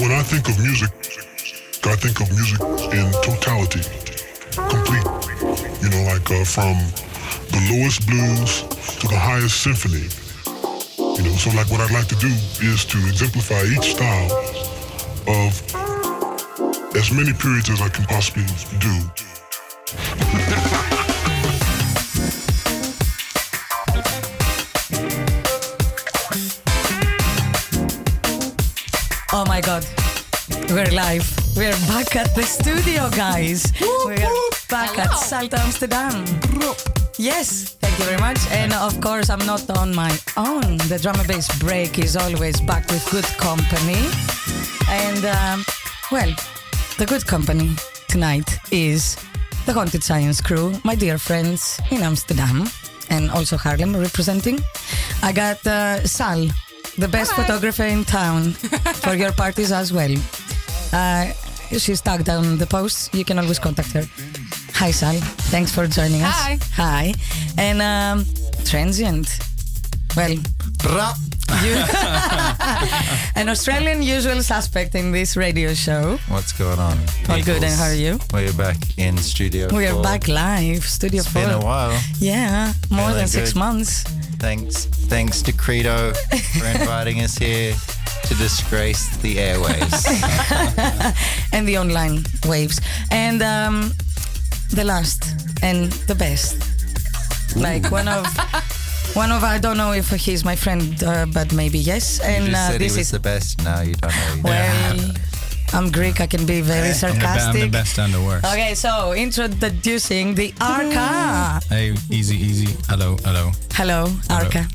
when I think of music, I think of music in totality, complete. You know, like uh, from the lowest blues to the highest symphony. You know, so like what I'd like to do is to exemplify each style of as many periods as I can possibly do. Back at the studio, guys. We're back at Salto Amsterdam. Yes, thank you very much. And of course, I'm not on my own. The drum and bass break is always back with good company. And, um, well, the good company tonight is the Haunted Science crew, my dear friends in Amsterdam and also Haarlem representing. I got uh, Sal, the best photographer in town, for your parties as well. Uh, she's tagged on the post. You can always contact her. Hi, Sal. Thanks for joining us. Hi. Hi. And um, transient. Well, you, an Australian usual suspect in this radio show. What's going on? All good, and how are you? We're back in studio. We are back live, Studio It's 4. been a while. Yeah, more Feeling than six good. months. Thanks, thanks to Credo for inviting us here to disgrace the airways. and the online waves. And um, the last and the best. Like one of one of I don't know if he's my friend, uh, but maybe yes. And uh, said he this was is the best. Now you don't know. well, I'm Greek. I can be very the, I'm the best and the worst. Okay, so introducing the Arca. Hey, easy, easy. Hello, hello. Hello, Arca.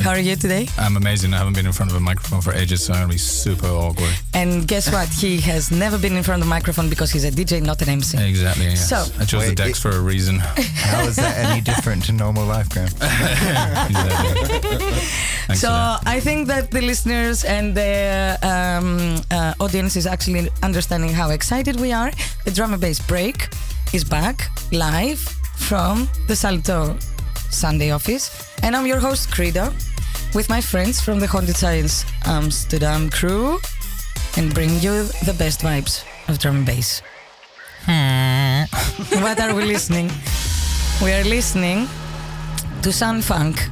How are you today? I'm amazing. I haven't been in front of a microphone for ages, so I'm gonna be super awkward. And guess what? He has never been in front of a microphone because he's a DJ, not an MC. Exactly. Yes. So- I chose the decks it- for a reason. How is that any different to normal life, Graham? Exactly. So. I think that the listeners and the um, uh, audience is actually understanding how excited we are. The drum and bass break is back live from the Salto Sunday office, and I'm your host Credo, with my friends from the Haunted Science Amsterdam crew, and bring you the best vibes of drum and bass. what are we listening? We are listening to Sun Funk.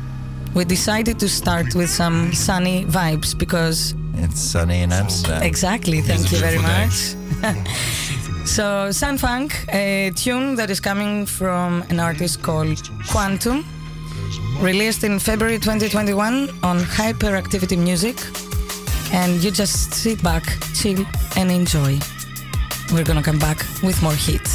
We decided to start with some sunny vibes because It's sunny in Amsterdam. exactly. Thank you very day. much. so Sun Funk, a tune that is coming from an artist called Quantum, released in February 2021 on Hyperactivity Music, and you just sit back, chill, and enjoy. We're gonna come back with more heat.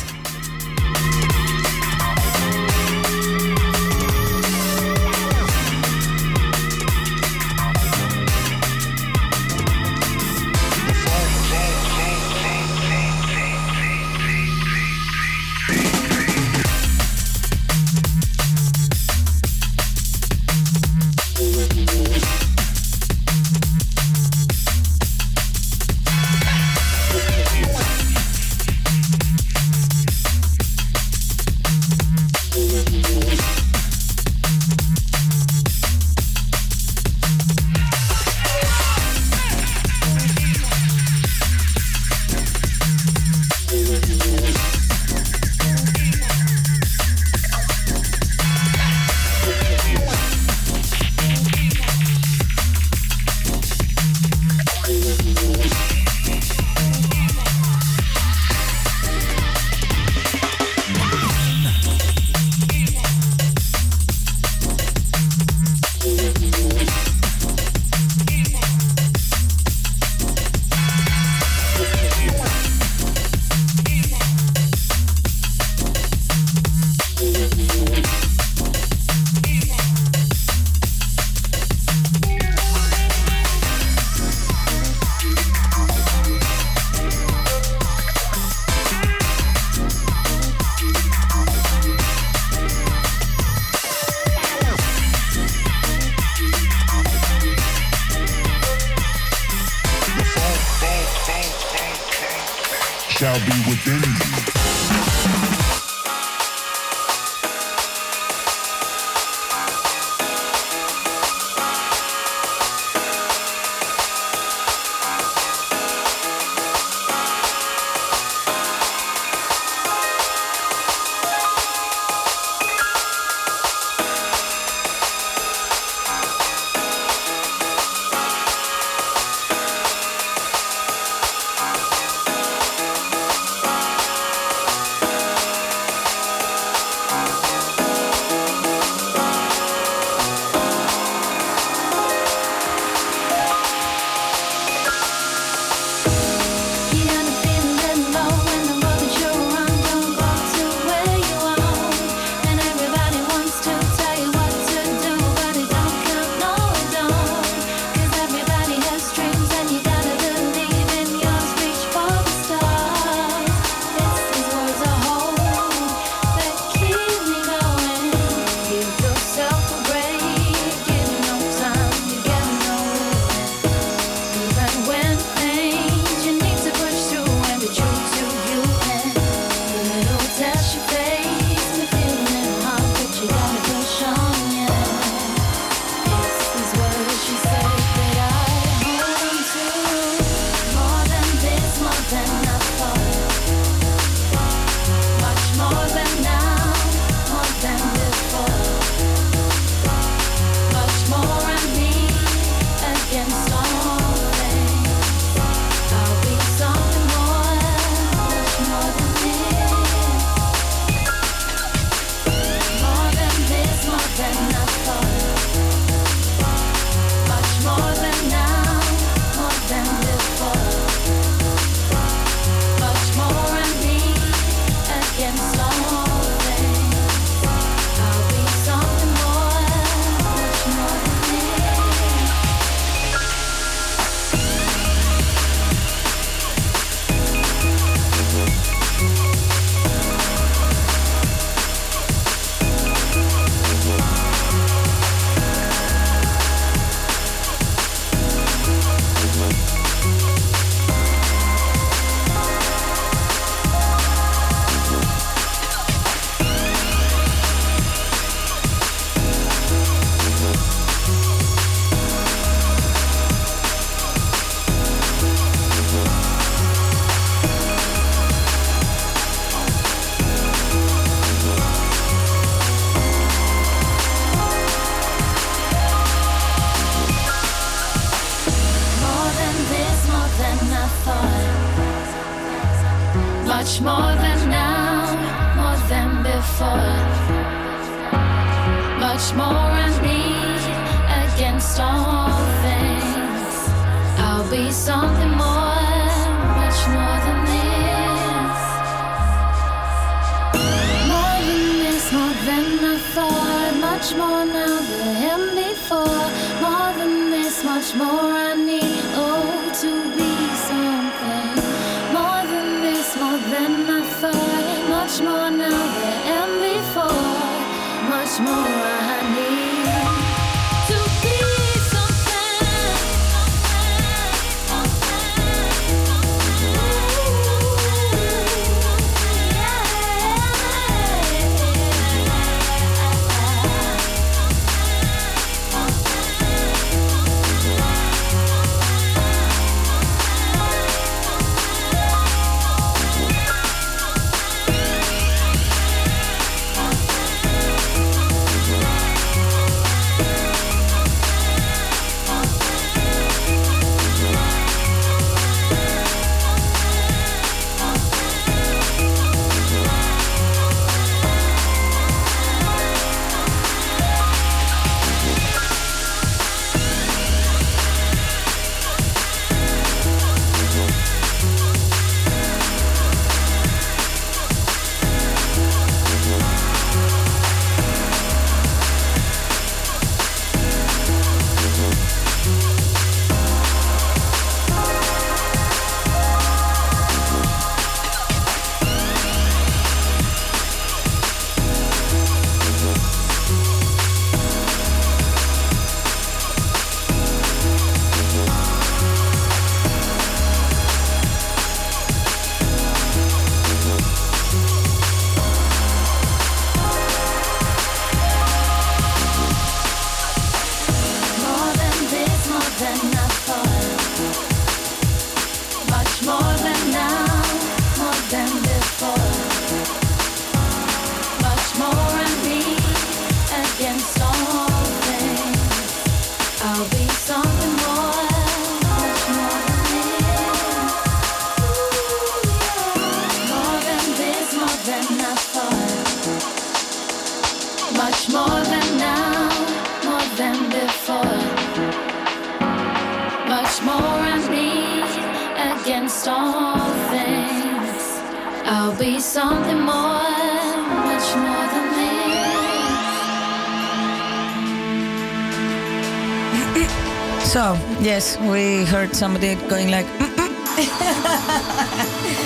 Heard somebody going like,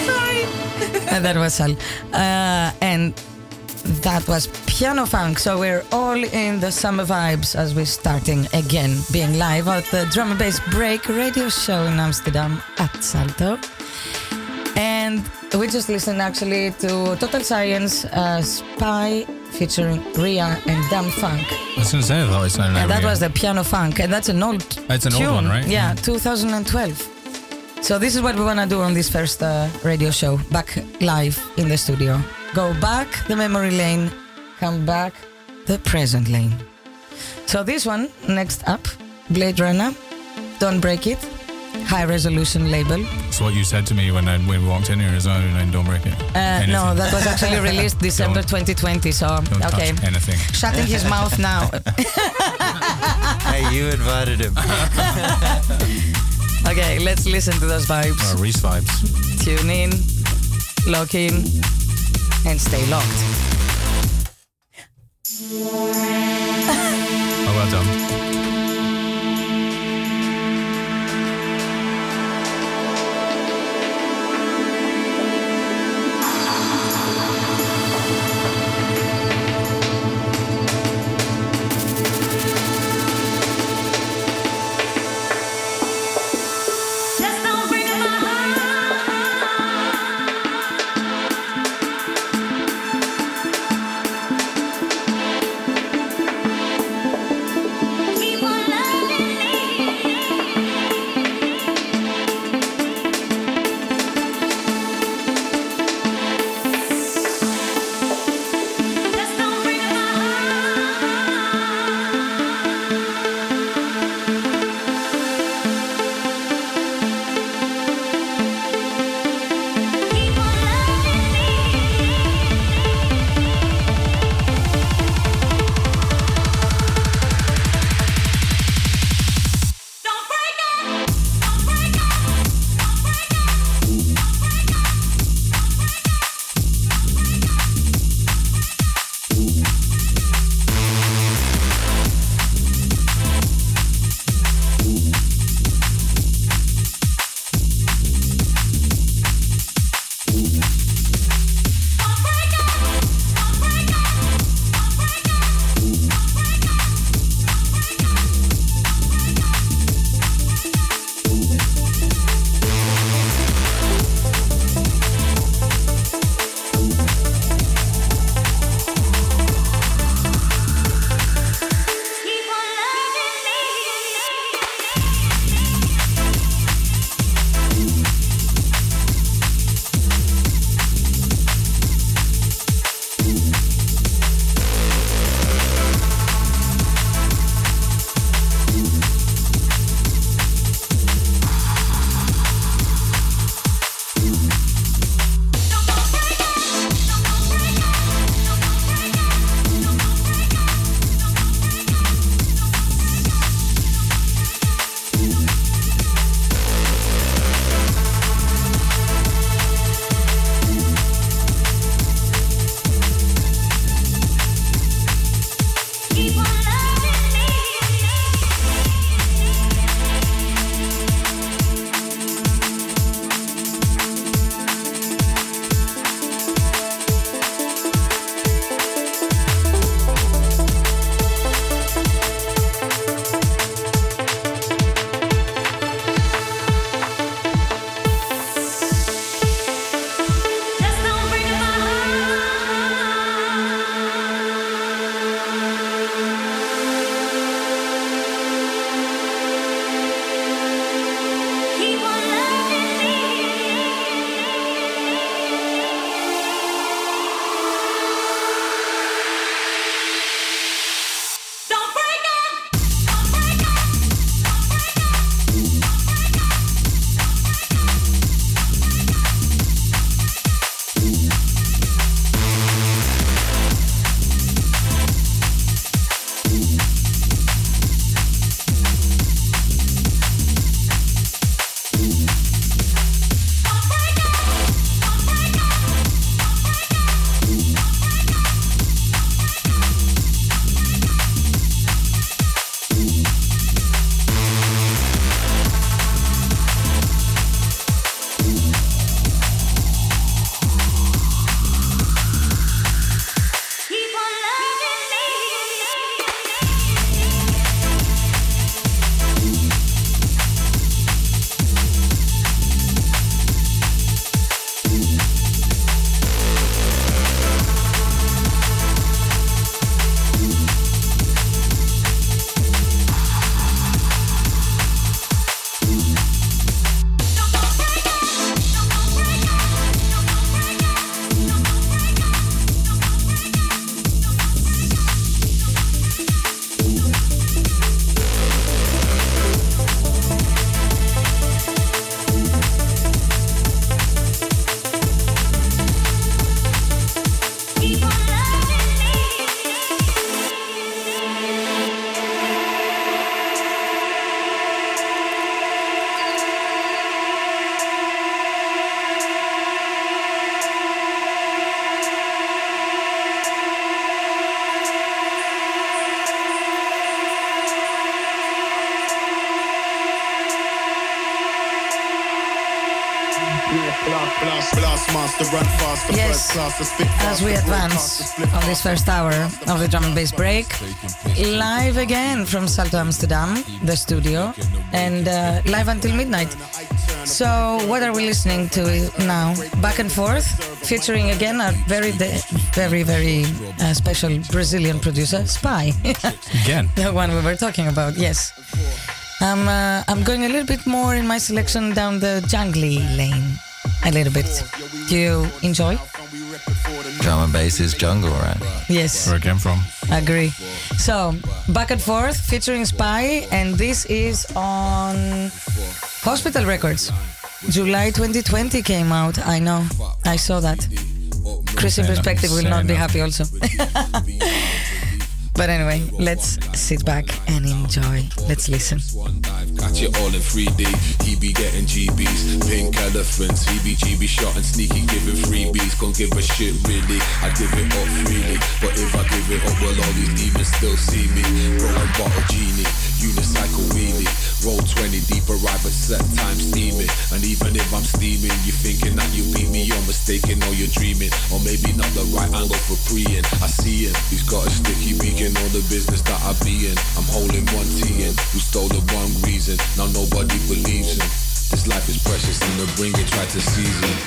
sorry. and that was Sal. Uh, and that was Piano Funk. So we're all in the summer vibes as we're starting again, being live at the Drum and Bass Break radio show in Amsterdam at Salto. And we just listened actually to Total Science uh, Spy featuring Ria and Damn Funk. I was to say, I thought it sounded like And that Ria. was the piano funk, and that's an old. It's an old tune. one, right? Yeah, Mm. 2012. So this is what we wanna do on this first uh, radio show, back live in the studio. Go back the memory lane, come back the present lane. So this one next up, Blade Runner, Don't Break It, high resolution label. It's what you said to me when, I, when we walked in here as well, and don't break it. Uh, no, that was actually released December 2020. So Don't okay, touch anything. shutting his mouth now. Hey, you invited him. okay, let's listen to those vibes. Or Reese vibes. tune in, lock in, and stay locked. Oh, well done. As we advance on this first hour of the drum and bass break, live again from Salto Amsterdam, the studio, and uh, live until midnight. So, what are we listening to now? Back and forth, featuring again a very, very, very uh, special Brazilian producer, Spy, Again. the one we were talking about. Yes, I'm uh, I'm going a little bit more in my selection down the jungly lane, a little bit. Do you enjoy? Drum and bass is jungle, right? Yes. Where I came from. Agree. So, back and forth featuring Spy, and this is on Hospital Records. July 2020 came out. I know. I saw that. Chris in perspective will not be happy also. but anyway, let's sit back and enjoy. Let's listen. Catch it all in 3D. He be getting GBs, pink elephants. He be GB shot and sneaky giving freebies. Can't give a shit really. I give it up freely, but if I give it up, all these demons still see me. Bottle genie, unicycle wheelie. Roll 20 deep, arrive at set time steaming. And even if I'm steaming, you thinking that you beat me, you're mistaken or you're dreaming. Or maybe not the right angle for preying. I see him, he's got a sticky beak in all the business that I be in. I'm holding one T in, who stole the wrong reason. Now nobody believes him. This life is precious and the bringer tried to seize him.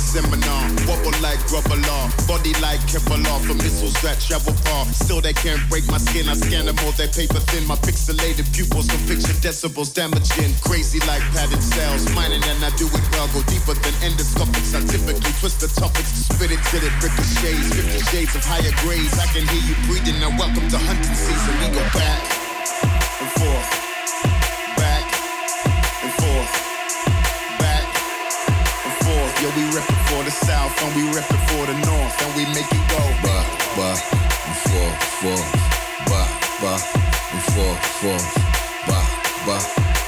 Seminar, wobble like rubber law, body like Kevlar for missiles that travel far. Still they can't break my skin. I scan them all, they paper thin. My pixelated pupils can decibels damaging. Crazy like padded cells, mining and I do it well. Go deeper than endoscopics. I typically twist the topics to spit it till it ricochets. Fifty shades of higher grades. I can hear you breathing. Now welcome to hunting season. We go back and forth, Yeah, we rip it for the south and we rip it for the north and we make it go. Ba, ba, and four, four. Ba, ba, and four, four. Ba, ba,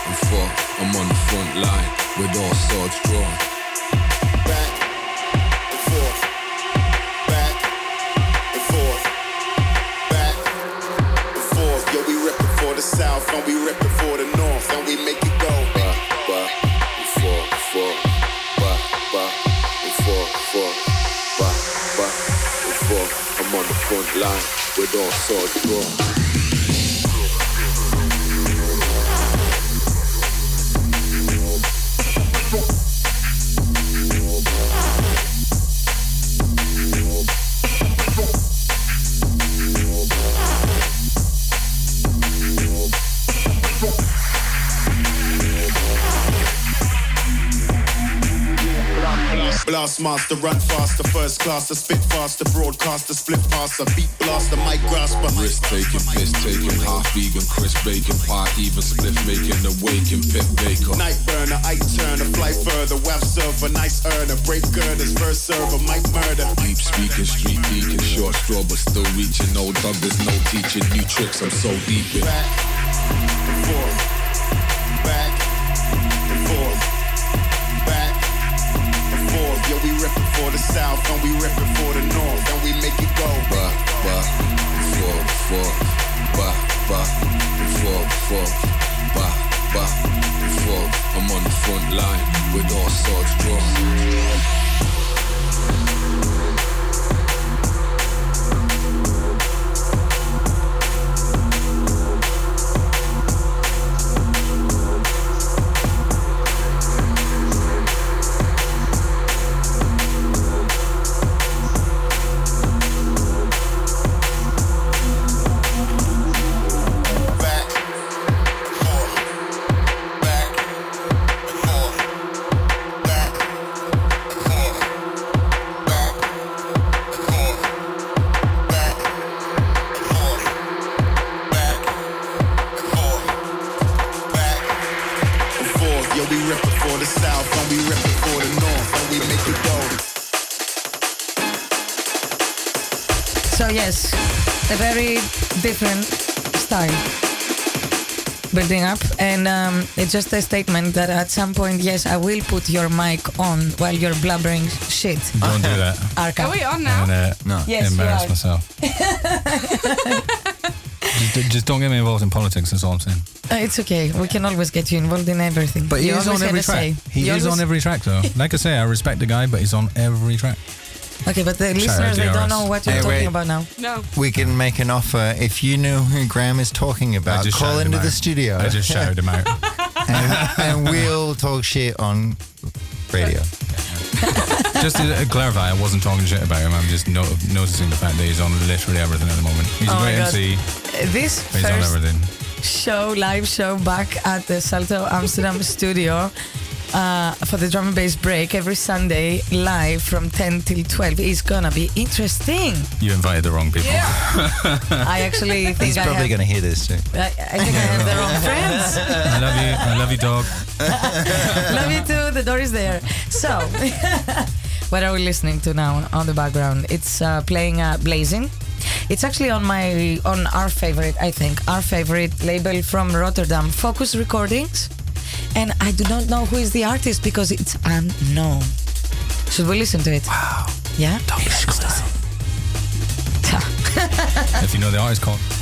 and four. I'm on the front line with all swords drawn. Back and forth, back and forth, back and forth. Yeah, we rip it for the south and we rip it for the north the with all swords drawn. Blast master, run faster, first class, the spit faster, broadcaster, split faster, beat blaster, mic grasper. Risk taking, piss taking, half vegan, crisp bacon, pie, even split making, awaken, pit baker. Night burner, I turn a fly further, WAV server, nice earner, break girders, first server, mic murder. Deep speaking, street deacon, short straw, but still reaching. Old dog, there's no teaching. New tricks, I'm so deep in. Back forth, Yeah, we rip it for the south and we rip it for the north and we make it go. Ba, ba, four, four. Ba, ba, four, four. Ba, ba, four. I'm on the front line with all swords drawn. Style building up and um, it's just a statement that at some point yes i will put your mic on while you're blubbering shit Don't do that. arca Are we on now? And uh, No. Yes, you embarrass are. myself. just, just don't get me involved in politics. That's all I'm saying. Uh, it's okay we can always get you involved in everything But he You is on every track. say. He You is always- on every track, though. Like I say, I respect the guy, but he's on every track. Okay but the out listeners they don't know what you're Hey, talking wait. about now No. We can make an offer. If you know who Graham is talking about, call into the studio I just shouted him out. and, and we'll talk shit on radio. just to uh, clarify, I wasn't talking shit about him. I'm just no- noticing the fact that he's on literally everything at the moment. He's Oh a my great God. MC. Uh, this but He's on first everything. show, live show back at the Salto Amsterdam studio uh, for the drum and bass break every Sunday live from 10 till 12 is gonna be interesting. You invited the wrong people. I actually think He's I probably have, to hear this too. I, I think I have the wrong friends. I love you. I love you, dog. Love you too. The door is there. So, what are we listening to now on the background? It's uh, playing uh, Blazing. It's actually on my on our favorite, I think, our favorite label from Rotterdam, Fokuz Recordings. And I do not know who is the artist because it's unknown. Should we listen to it? Wow. Yeah. Don't If you know the artist, call.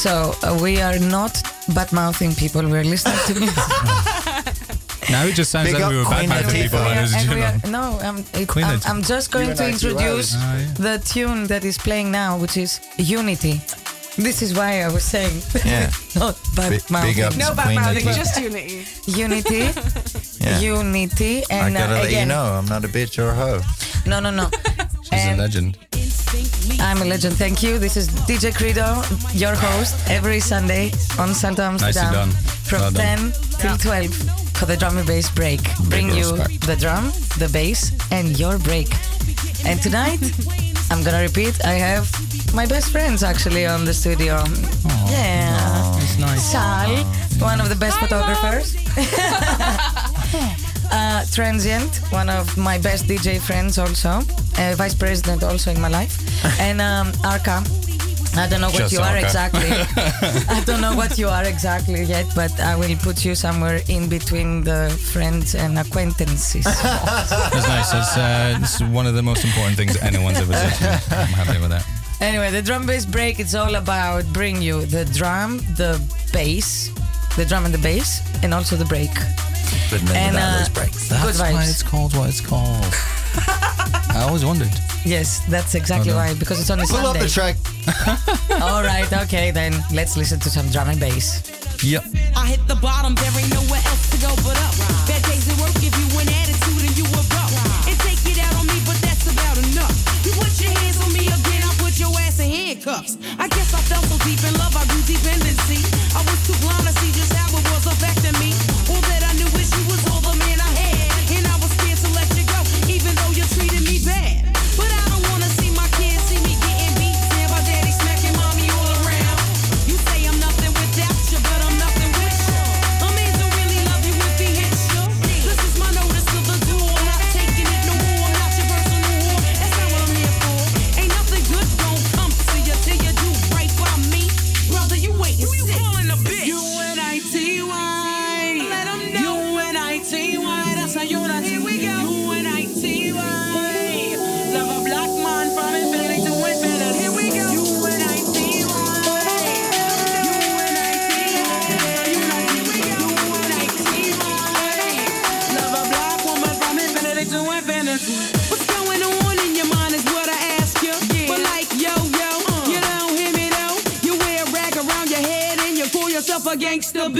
So uh, we are not bad mouthing people. We're listening to music. Now it just sounds Big like up we were Queen bad mouthing Latifah. people when it was And we are- know. no, um, it, Queen I'm, Latifah. I'm just going to and I two introduce Oh, yeah. the tune that is playing now, which is Unity. This is why I was saying Yeah. not bad Big- mouthing. big up No to bad Queen mouthing, Latifah. just unity. Unity, Yeah. Unity, I and gotta uh, let you know, I'm not a bitch or a hoe. no, no, no. She's a legend. I'm a legend. Thank you. This is DJ Credo, your host, every Sunday on Salto Amsterdam done. from Well done. 10 till 12 for the drum and bass break. Bring you respect. the drum, the bass, and your break. And tonight, I'm gonna repeat. I have my best friends actually on the studio. Yeah, It's nice. Sal, one of the best photographers. uh, Transient, one of my best DJ friends also. Uh, vice president also in my life. and um, Arca. I don't know what Just you are Arca. exactly. I don't know what you are exactly yet, but I will put you somewhere in between the friends and acquaintances. It's nice. It's, uh, it's one of the most important things anyone's ever said to me. I'm happy with that. Anyway, the drum bass break it's all about bring you the drum, the bass, the drum and the bass, and also the break. But never And, uh, those breaks. good That's why it's called what it's called. I always wondered. Yes, that's exactly Well why because it's on a Pull up the track. all right, okay, then let's listen to some drum and bass. Yep. I hit the bottom, there ain't nowhere else to go but up. Bad days at work give you an attitude and you a buck. And take it out on me, but that's about enough. You put your hands on me again, I'll put your ass in handcuffs. I guess I fell so deep in love, I grew dependency. I was too blind to see just how it was affecting me.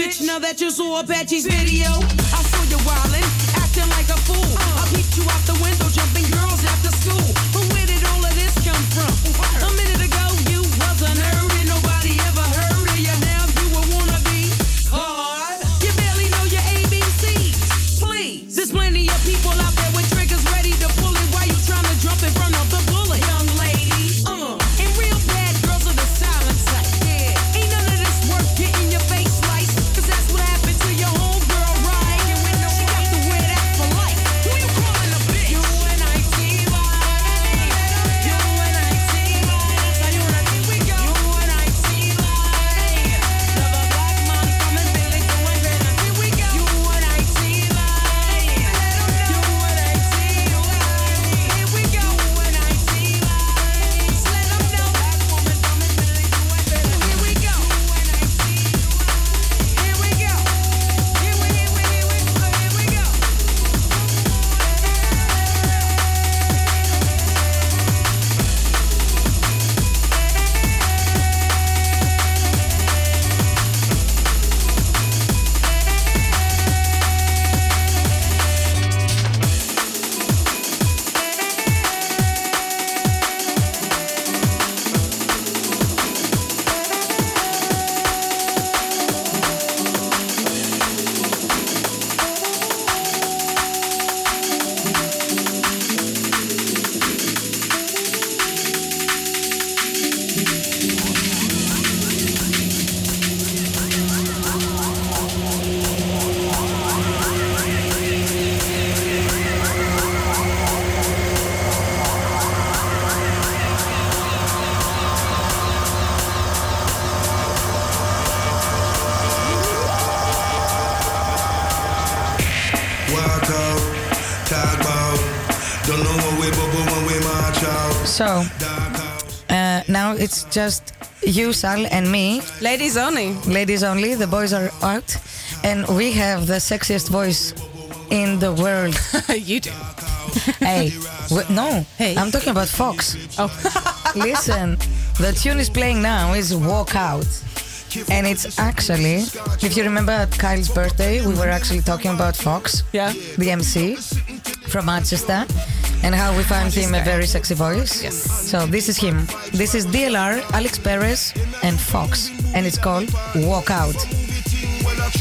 Bitch. Now that you saw Apache's video, I saw you wildin', acting like a fool. I peeped you out the window, So uh, now it's just you, Sal, and me. Ladies only. Ladies only. The boys are out, and we have the sexiest voice in the world. you do. hey, no. Hey. I'm talking about Fox. Oh. Listen, the tune is playing now is Walk Out. And it's actually, if you remember at Kyle's birthday, we were actually talking about Fox, Yeah. the MC from Manchester, and how we found him a very sexy voice. Yes. So this is him. This is DLR, Alix Perez, and Fox, and it's called Walk Out.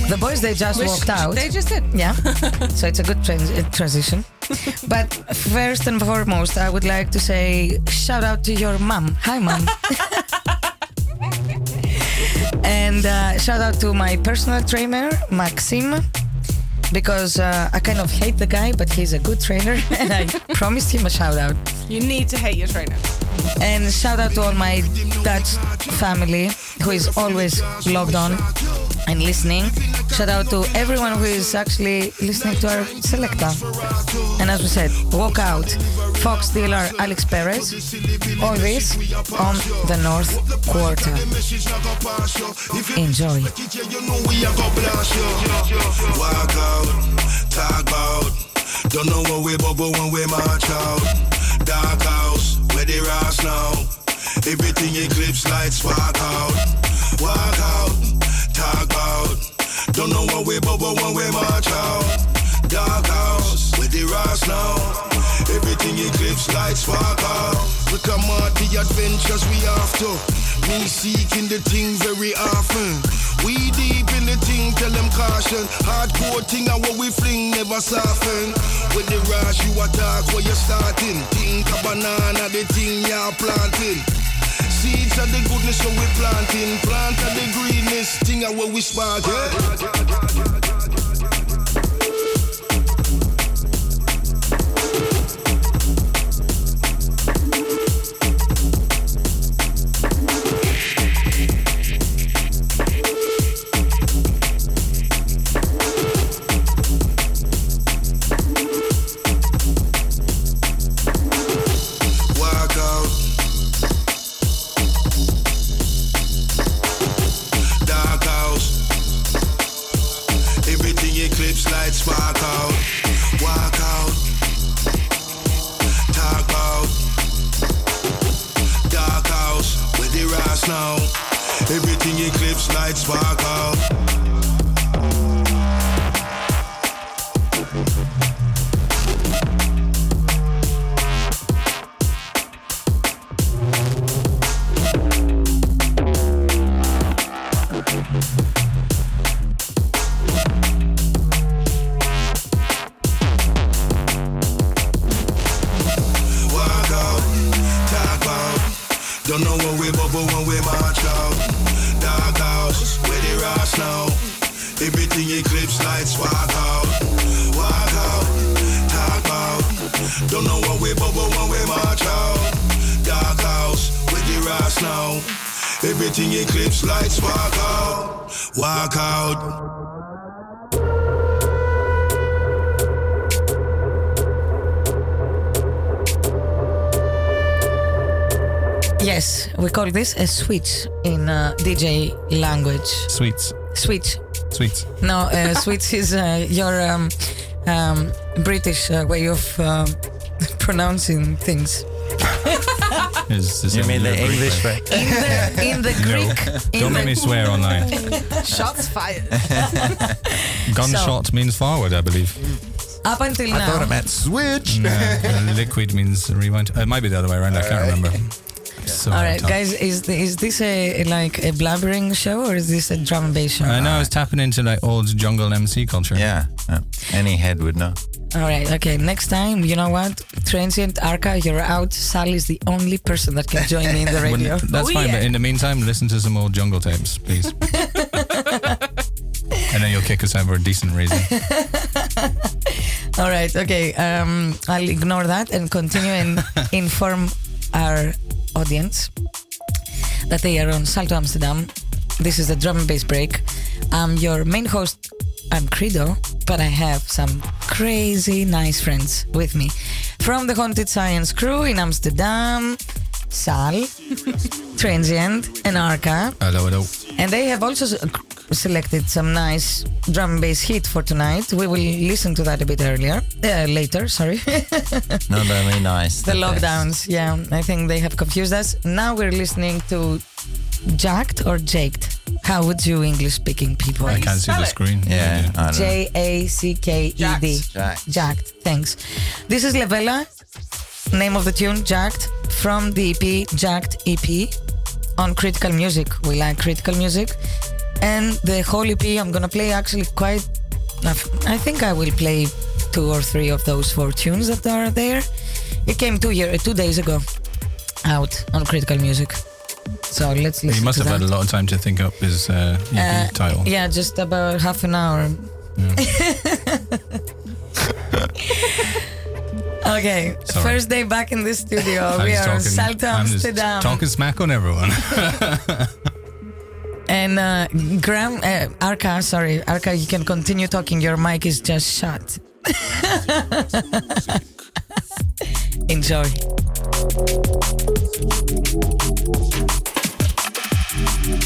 The boys, they just Which walked out. They just did. Yeah. so it's a good trans- uh, transition. but first and foremost, I would like to say shout out to your mom. Hi, mom. and uh, shout out to my personal trainer, Maxim. Because uh, I kind of hate the guy, but he's a good trainer, and I promised him a shout out. You need to hate your trainer. And shout out to all my Dutch family who is always logged on and listening. Shout out to everyone who is actually listening to our selector. And as we said, walk out. Fox DLR Alix Perez. All this on the North Quarter. Enjoy. Walk out, talk about. Don't know what we bubble when we march out. Dark house, where they rise now. Everything eclipse lights spark out. Walk out, talk out. Don't know what we but when we march out. Dark house, where they rise now. Everything eclipse spark out. We come out the adventures we after. Me seeking the thing very often. We deep in the thing, tell them caution. Hardcore thing and what we fling never soften. With the rush, you attack where you're starting. Think a banana, the thing you're planting. Seeds of the goodness where we planting. Plant of the greenness, thing and where we spark. Now. Everything eclipse lights spark Everything eclipse lights walk out. Walk out. Yes, we call this a switch in uh, DJ language. Switch. Switch. Switch. No, uh, switch is uh, your um, um, British uh, way of uh, pronouncing things. Is, is You in mean the Greek English way. way? In the, in the No. Greek. in Don't the, make me swear online. Shots fired. Gunshot means forward, I believe. Up until I now. I thought it meant switch. No, liquid means rewind. It might be the other way around. I can't remember. So All right, guys, is is this a like a blabbering show or is this a drum and bass show? I know I was tapping into like old jungle MC culture. Yeah, yeah. any head would know. All right, okay. Next time, you know what? Transient Arca, you're out. Sally is the only person that can join me in the When- radio. that's Oh, fine, yeah. but in the meantime, listen to some old jungle tapes, please. and then you'll kick us out for a decent reason. All right, okay. Um, I'll ignore that and continue and inform our audience that they are on Salto Amsterdam. This is the drum and bass break. I'm your main host. I'm Credo, but I have some crazy nice friends with me from the Haunted Science crew in Amsterdam. Sal, Transient, and Arca. Hello, hello. And they have also selected some nice drum and bass hit for tonight. We will listen to that a bit earlier, uh, later. Sorry. Not only nice. the best. lockdowns. Yeah, I think they have confused us. Now we're listening to Jacked or Jaked. How would you English speaking people? I can't see the screen. Yeah, I. J A C K E D. Jacked. Jacked. Thanks. This is Levela. Name of the tune, Jacked, from the EP Jacked EP on Critical Music. We like critical music. And the whole EP, I'm gonna play actually quite. I think I will play two or three of those four tunes that are there. It came two year, two days ago, out on Critical Music. So let's listen He must have that. had a lot of time to think up his uh, EP Uh, title. Yeah, just about half an hour. okay, Sorry. first day back in the studio. We are talking- Salto Amsterdam. talking smack on everyone. And uh, Graham, uh, Arca, sorry, Arca, you can continue talking. Your mic is just shut. Enjoy. This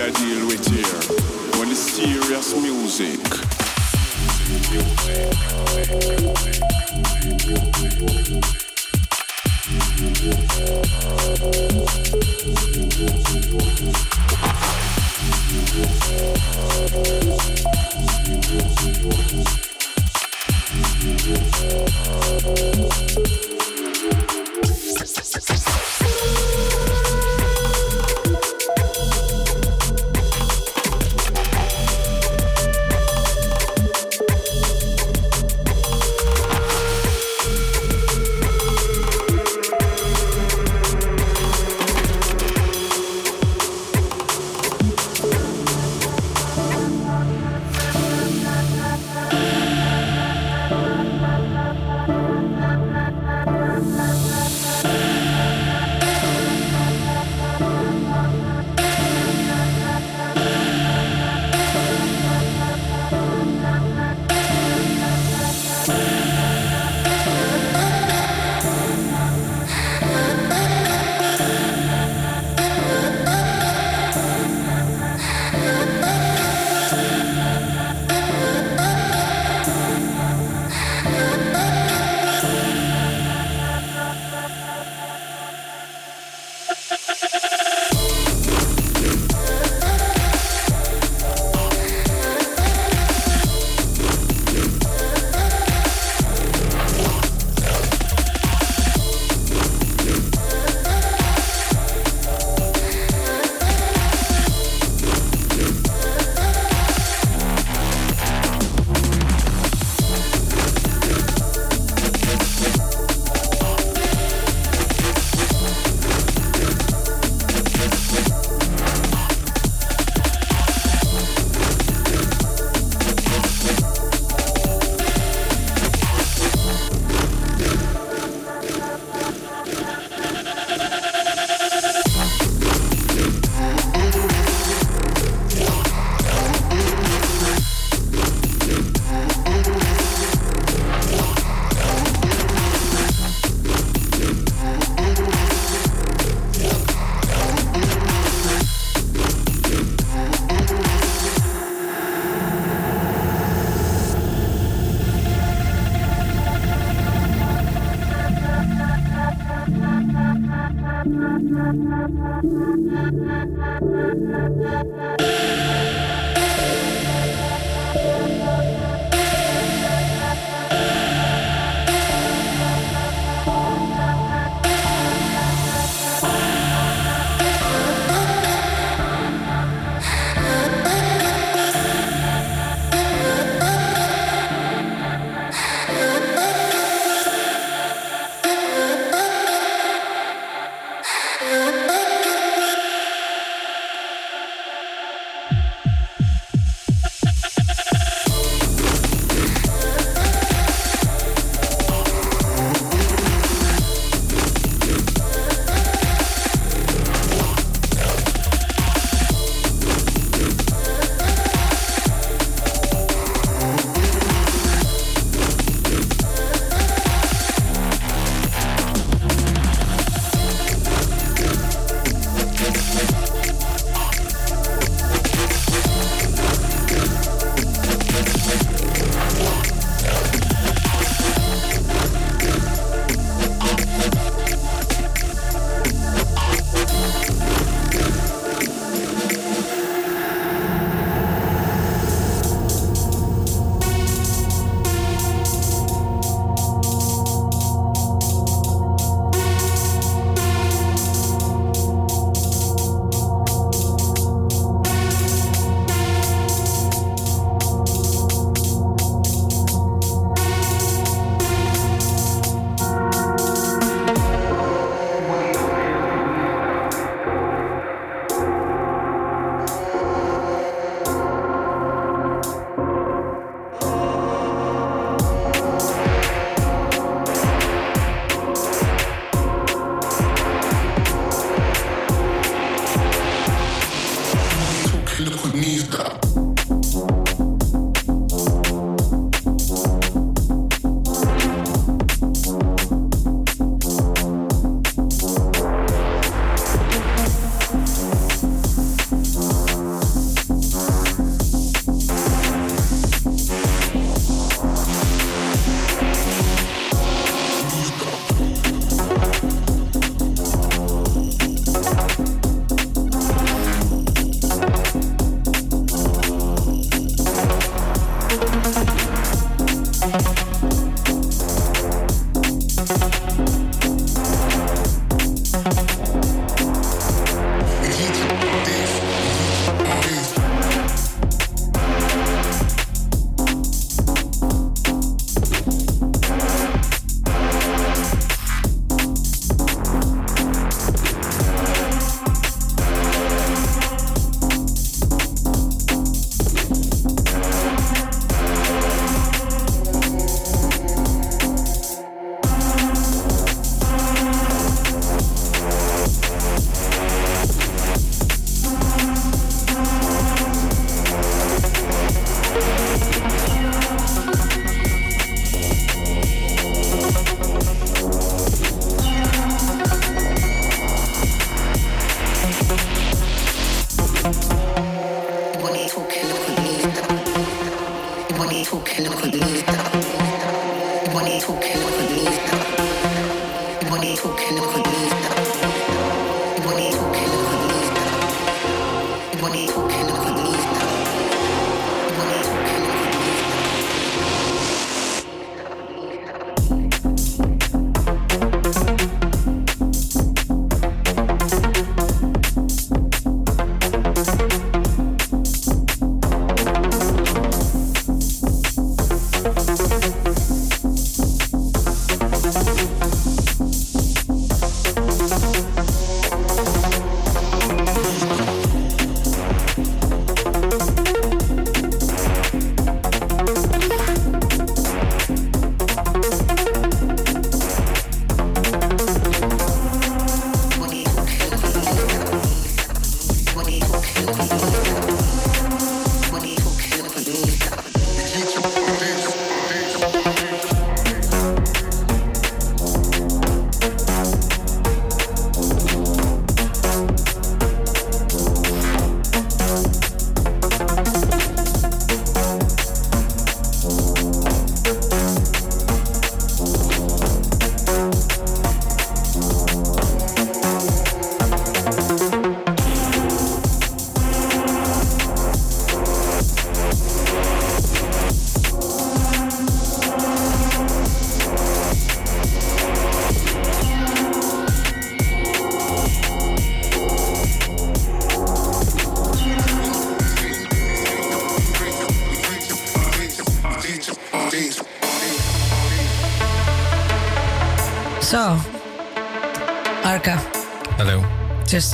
we are dealing with here. When it's serious music. talking,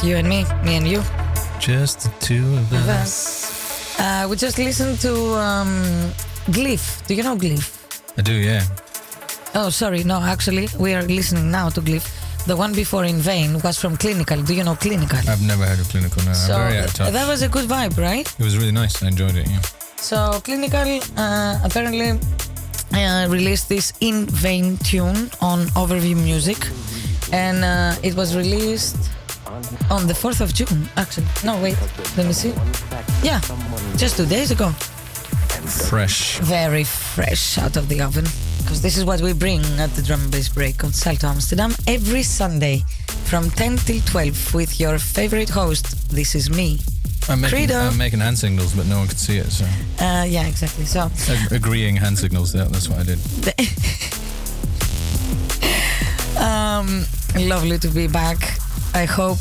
you and me, me and you. Just the two of us. Uh, we just listened to um, Glyph. Do you know Glyph? I do, yeah. Oh, sorry. No, actually, we are listening now to Glyph. The one before in vain was from Clinical. Do you know Clinical? I've never heard of Clinical now. so I'm very out of touch. that was a good vibe, right? it was really nice. I enjoyed it, yeah. So Clinical uh, apparently uh, released this in vain tune on Overview Music, and uh, it was released on the 4th of June. Actually, no, wait, let me see. Yeah, just two days ago. Fresh. Very fresh out of the oven. Because this is what we bring at the drum and bass break on Salto Amsterdam every Sunday from 10 till 12 with your favorite host. This is me. I'm making. I'm making hand signals, but no one could see it, so. Uh, yeah, exactly. So Ag- agreeing hand signals, that, that's what I did. Um, lovely to be back. I hope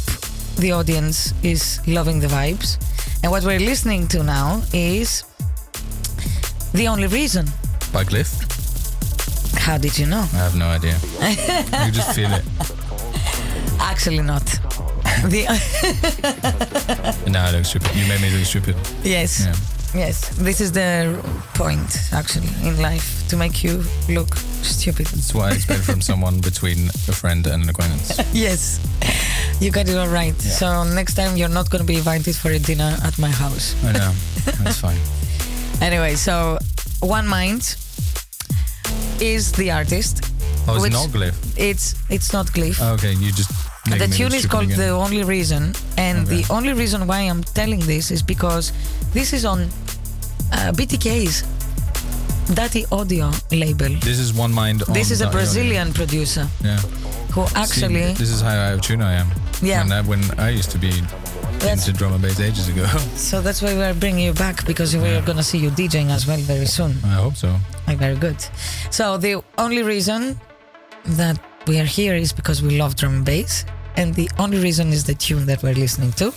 the audience is loving the vibes. And what we're listening to now is The Only Reason. By Glyph? How did you know? I have no idea. you just feel it. Actually, not. the, No, I look stupid. You made me look stupid. yes. Yeah. Yes. This is the point, actually, in life to make you look stupid. That's what I expect from someone between a friend and an acquaintance. yes. You got it all right. So next time you're not going to be invited for a dinner at my house. I know. That's fine. Anyway, so One Mind is the artist. Oh, it's not Glyph. It's it's not Glyph. Oh, okay, you just. the tune is called again. The Only Reason, and Okay. the only reason why I'm telling this is because this is on uh, BTK's Dirty Audio label. This is one mind. This is a Dirty Audio. Brazilian producer Yeah. who See, actually this is how out of tune I am. Yeah. And that when I used to be That's- into drum and bass ages ago. So that's why we're bringing you back because we're gonna see you DJing as well very soon. I hope so. Like, very good. So the only reason that we are here is because we love drum and bass, and the only reason is the tune that we're listening to.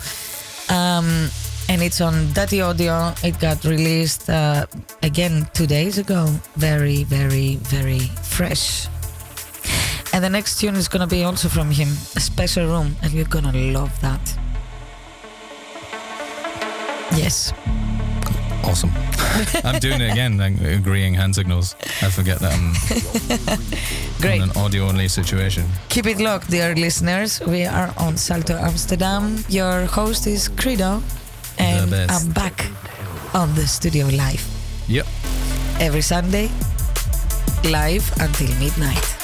Um, and it's on Dirty Audio. It got released uh, again two days ago. Very, very, very fresh. And the next tune is gonna be also from him, a special room, and you're gonna love that. Yes. Awesome. I'm doing it again, agreeing hand signals. I forget that I'm Great. in an audio only situation. Keep it locked, dear listeners. We are on Salto Amsterdam. Your host is Credo, and. I'm back on the studio live Yep. every Sunday, live until midnight.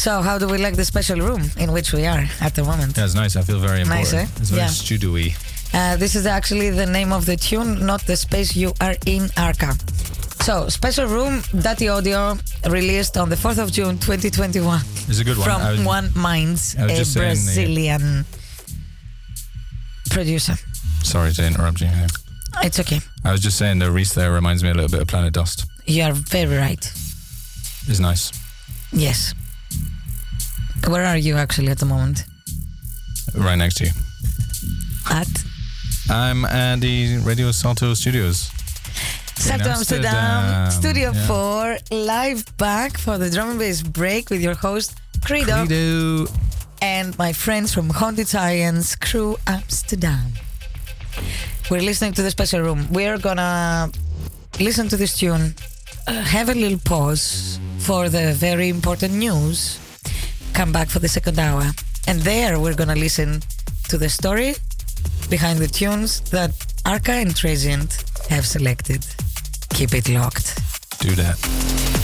So, how do we like the special room in which we are at the moment? Yeah, nice. I feel very important. Nice, eh? It's very Yeah. studio-y. Uh, this is actually the name of the tune, not the space you are in, Arca. So, Special Room, Dirty Audio, released on the 4th of June 2021. It's a good one. From was- One Minds, a saying the- Brazilian producer. Sorry to interrupt you. here. It's okay. I was just saying the Reese there reminds me a little bit of Planet Dust. You are very right. It's nice. Yes. Where are you actually at the moment? Right next to you. At I'm at the Radio Salto Studios. Salto Amsterdam, Amsterdam, Studio yeah. 4, live back for the drum and bass break with your host, Credo, Credo. and my friends from Haunted Science Crew Amsterdam. We're listening to the special room. We're gonna listen to this tune, uh, have a little pause for the very important news, come back for the second hour, and there we're gonna listen to the story behind the tunes that Arca and Transient have selected. Keep it locked. Do that.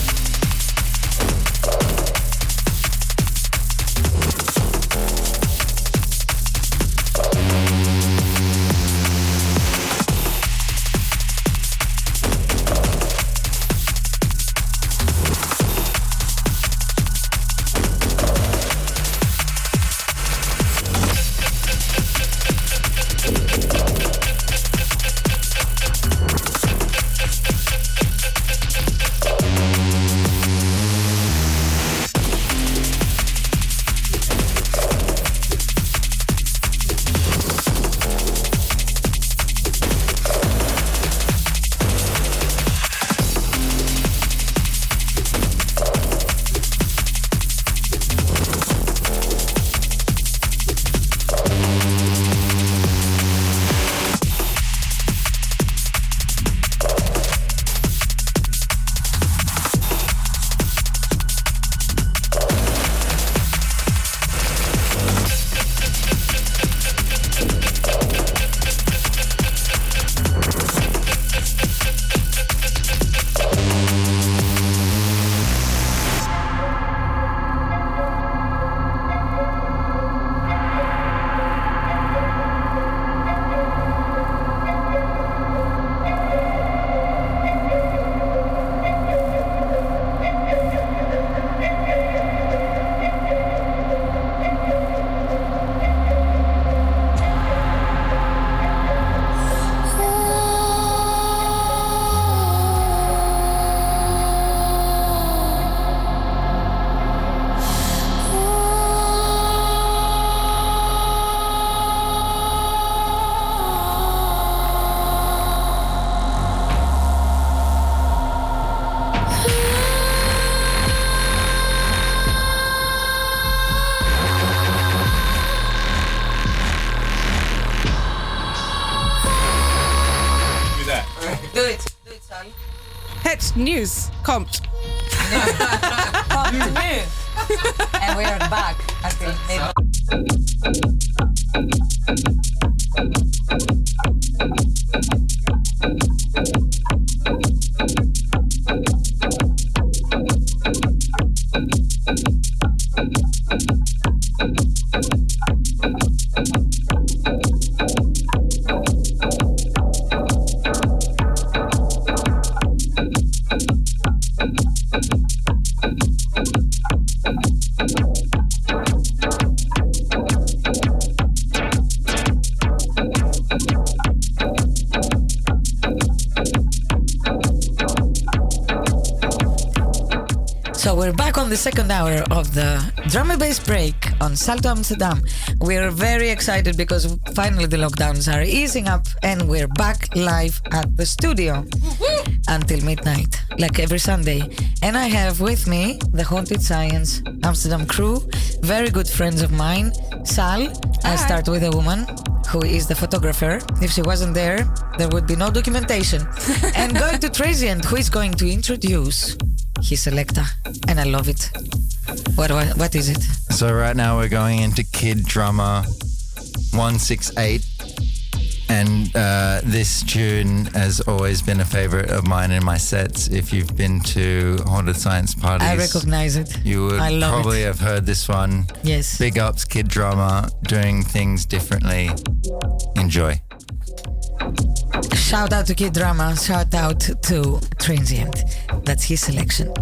Second hour of the drum and bass break on Salto Amsterdam. We're very excited because finally the lockdowns are easing up and we're back live at the studio until midnight, like every Sunday. And I have with me the Haunted Science Amsterdam crew, very good friends of mine. Sal, I start with a woman who is the photographer. If she wasn't there, there would be no documentation. and going to Transient, who is going to introduce his selector, and I love it. What what, what is it? So right now we're going into Kid Drama 168. And uh, this tune has always been a favorite of mine in my sets. If you've been to Haunted Science parties, I recognize it. you would I love probably it. have heard this one. Yes. Big ups, Kid Drama, doing things differently. Enjoy. Shout out to Kid Drama. Shout out to Transient. That's his selection.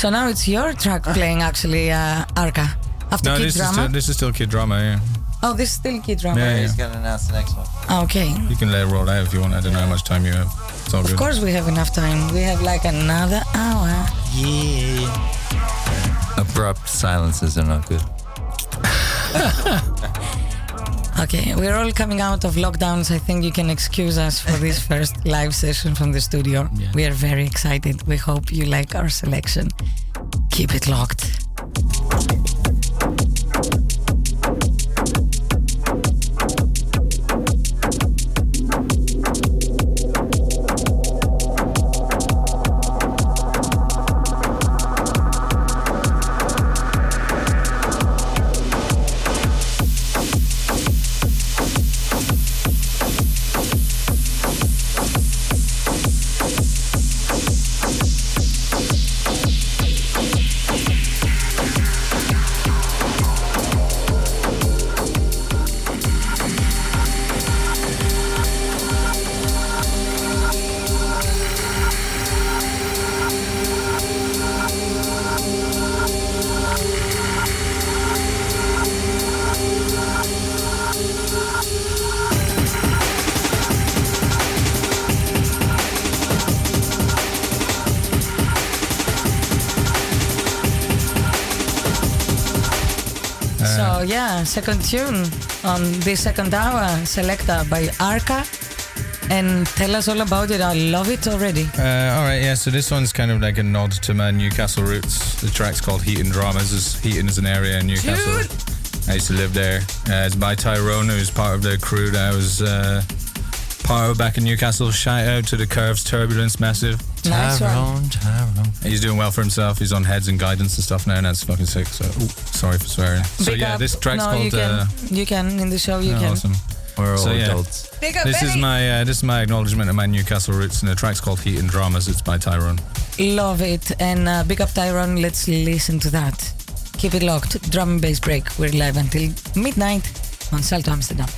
So now it's your track playing, actually, uh, Arca. After no, Kid this is, Drama. still, this is still Kid Drama, yeah. oh, this is still Kid Drama. Yeah, He's going to announce the next one. Ah, Okay. You can let it roll out if you want. I don't know how much time you have. It's all Of good. course, we have enough time. We have like another hour. Yeah. Abrupt silences are not good. Okay, we're all coming out of lockdowns. I think you can excuse us for this first live session from the studio. We are very excited. We hope you like our selection. Keep it locked. Yeah, second tune on the second hour, Selecta by Arca. And tell us all about it. I love it already. Uh, all right, yeah. So this one's kind of like a nod to my Newcastle roots. The track's called Heat Heaton Dramas. Is Heaton is an area in Newcastle. I used to live there. Uh, it's by Tyrone, who's part of the crew that I was uh, part of back in Newcastle. Shout out to the Curves Turbulence Massive. Nice one. Tyrone. He's doing well for himself. He's on heads and guidance and stuff now, and that's fucking sick. So, ooh, sorry for swearing. So yeah, up. this track's no, called. You can, uh, you can in the show. You oh, can. Awesome. We're all So, yeah. adults. Big up, This is my uh, this is my acknowledgement of my Newcastle roots, and the track's called Heaton Dramas. It's by Tyrone. Love it. And uh, big up Tyrone. Let's listen to that. Keep it locked. Drum and bass break. We're live until midnight on Salto Amsterdam.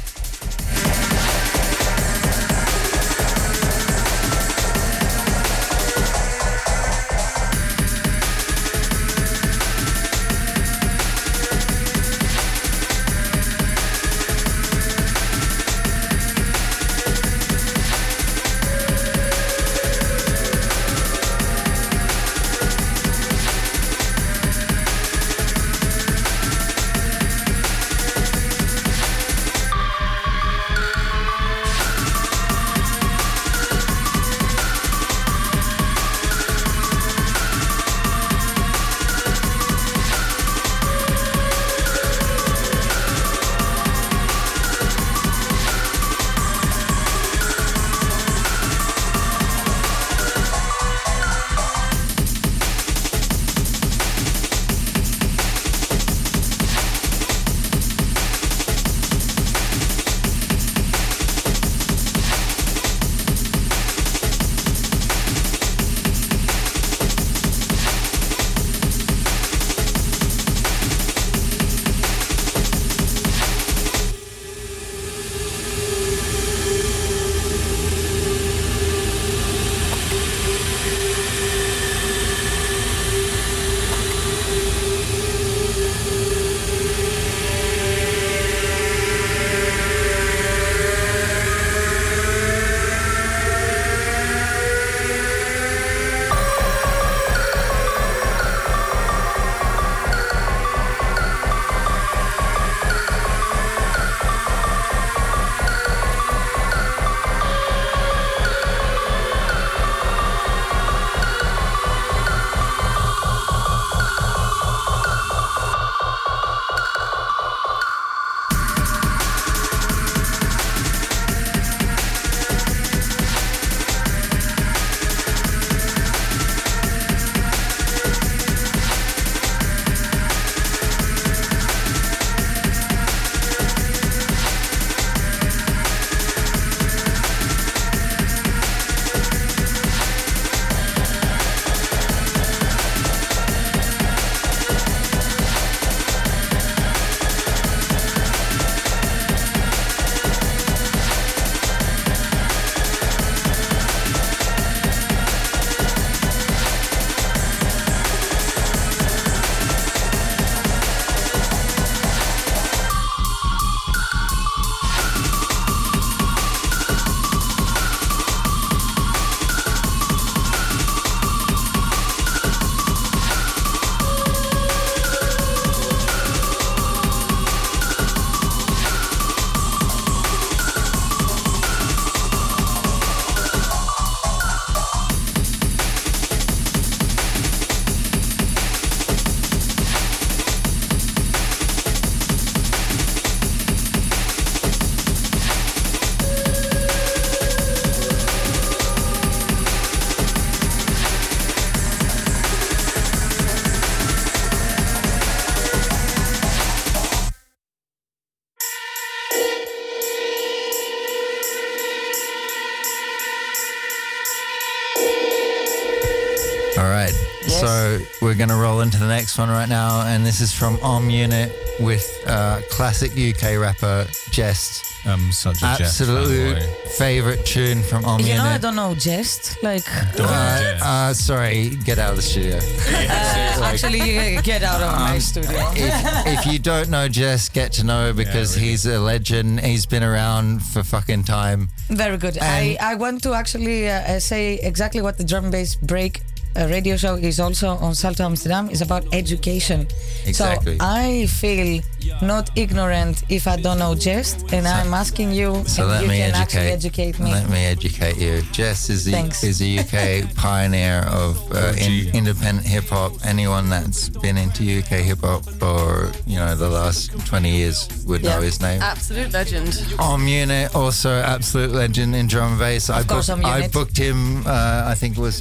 We're going to roll into the next one right now. And this is from Om Unit with uh, classic UK rapper Jehst. I'm such a Jehst Absolute fanboy. favorite tune from Om Unit. You know, I don't know Jehst. Like, Don't Uh, Jehst. uh, sorry, get out of the studio. uh, actually, you get out of my Um, studio. if, if you don't know Jehst, get to know because really. he's a legend. He's been around for fucking time. Very good. I, I want to actually uh, uh, say exactly what the drum bass break uh, radio show is also on Salto Amsterdam is about education. Exactly. So I feel not ignorant if I don't know Jehst, and I'm asking you, So and let you me can actually educate. educate me. Let me educate you. Jehst is the, is a UK pioneer of uh, in, independent hip hop. Anyone that's been into UK hip hop for you know the last twenty years would know his name. Absolute legend. Om Unit, also absolute legend in drum and bass. I, course, booked, Om I booked him, uh, I think it was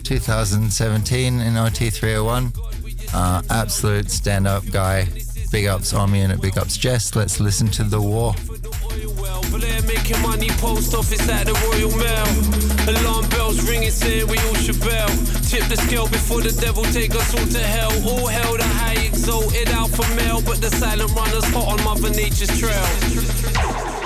2017 in OT301. Uh, absolute stand up guy. Big ups Om Unit, big ups Jehst. Let's listen to The War. Blair making money, post office at the Royal Mail. Alarm bells ringing, saying we all should bail. Tip the scale before the devil take us all to hell. All hell, the high exalted alpha male, but the silent runners hot on Mother Nature's trail.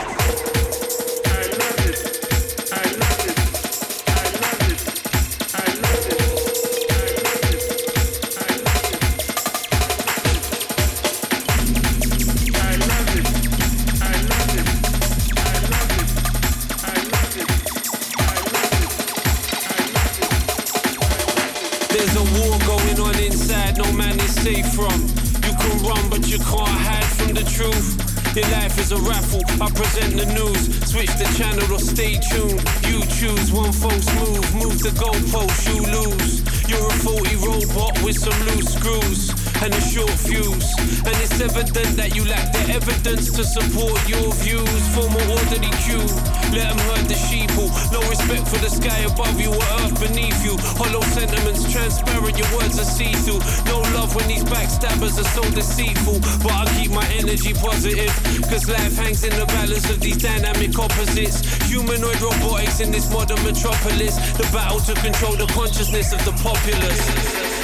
A raffle, I present the news. Switch the channel or stay tuned. You choose one false move, move the goalpost, you lose. You're a faulty robot with some loose screws and a short fuse. And it's evident that you lack the evidence to support your views. Form an orderly queue, let them herd the sheeple. No respect for the sky above you or earth beneath you. Hollow sentiments transparent, your words are see through. No love when these backstabbers are so deceitful. But I keep my energy positive, cause life hangs in the balance of these dynamic opposites. Humanoid robotics in this modern metropolis. The battle to control the consciousness of the populace.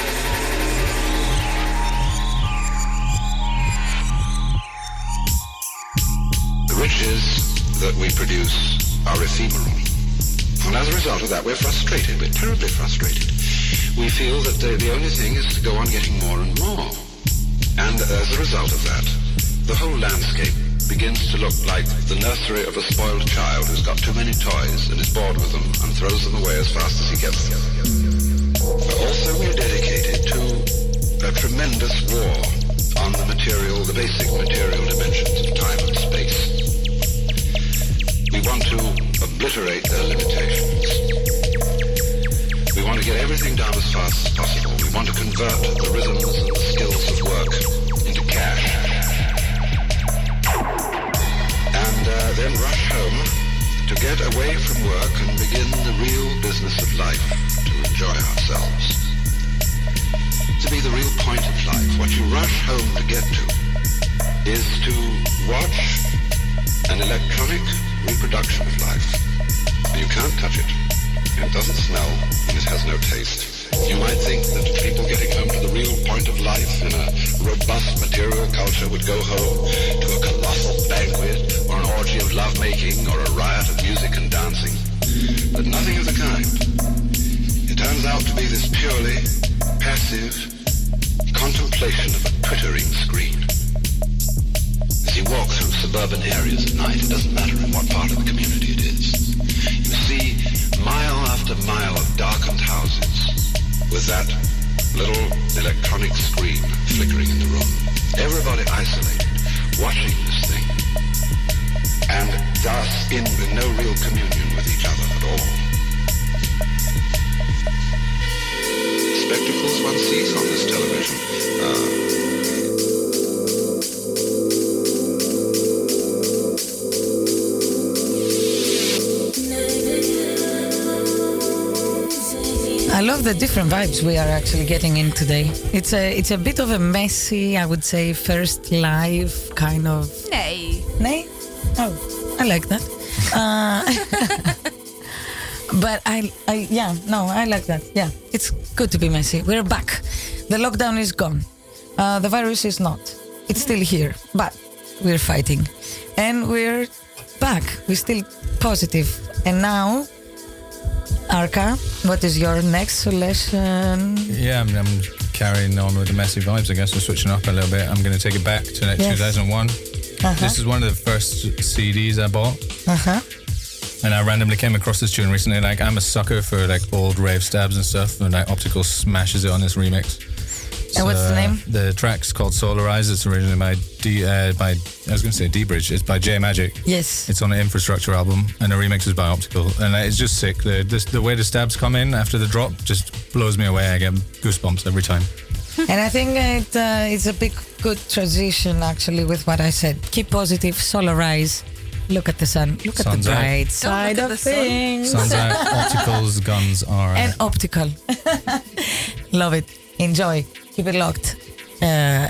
Riches that we produce are ephemeral. And as a result of that, we're frustrated. We're terribly frustrated. We feel that the, the only thing is to go on getting more and more. And as a result of that, the whole landscape begins to look like the nursery of a spoiled child who's got too many toys and is bored with them and throws them away as fast as he gets them. Also, we're dedicated to a tremendous war on the material, the basic material dimensions of time and space. We want to obliterate their limitations. We want to get everything done as fast as possible. We want to convert the rhythms and the skills of work into cash. And uh, then rush home to get away from work and begin the real business of life, to enjoy ourselves. To be the real point of life. What you rush home to get to is to watch an electronic reproduction of life. You can't touch it. It doesn't smell, and it has no taste. You might think that people getting home to the real point of life in a robust material culture would go home to a colossal banquet or an orgy of lovemaking or a riot of music and dancing. But nothing of the kind. It turns out to be this purely passive contemplation of a twittering screen. As you walk through suburban areas at night, it doesn't matter in what part of the community it is. You see mile after mile of darkened houses with that little electronic screen flickering in the room. Everybody isolated, watching this thing, and thus in no real communion with each other at all. Spectacles one sees on this television. Uh, love the different vibes we are actually getting in today. It's a it's a bit of a messy, I would say, first live kind of. Nay. Nay? Oh, I like that. Uh, but I, I, yeah, no, I like that. Yeah, it's Good to be messy. We're back. The lockdown is gone. Uh, the virus is not. It's still here, but we're fighting. And we're back. We're still. And now, Arca, what is your next solution? Yeah, I'm, I'm carrying on with the messy vibes. I guess we're switching up a little bit. I'm going to take it back to like Yes. 2001. Uh-huh. This is one of the first CDs I bought. Uh huh. And I randomly came across this tune recently. Like I'm a sucker for like old rave stabs and stuff, and like Optical smashes it on this remix. And what's the uh, name? The track's called Solarize. It's originally by D uh, by I was going to say D Bridge. It's by J Majik. Yes. It's on the Infrastructure album, and the remix is by Optical, and uh, it's just sick. The this, the way the stabs come in after the drop just blows me away. I get goosebumps every time. and I think it, uh, it's a big, good transition actually with what I said. Keep positive, solarize, look at the sun, look at Sun's the bright Don't side of the sun. things. Sounds like Optical's guns are. and optical. Love it. Enjoy. Keep it locked. Uh,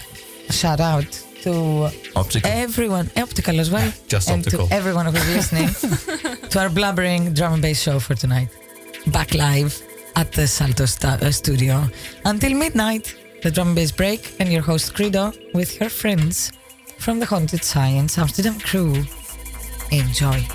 shout out to Optical. everyone, optical as well. Just and optical. to everyone who's listening to our blubbering drum and bass show for tonight. Back live at the Salto uh, studio until midnight. The drum and bass break, and your host Credo with her friends from the Haunted Science Amsterdam crew. Enjoy.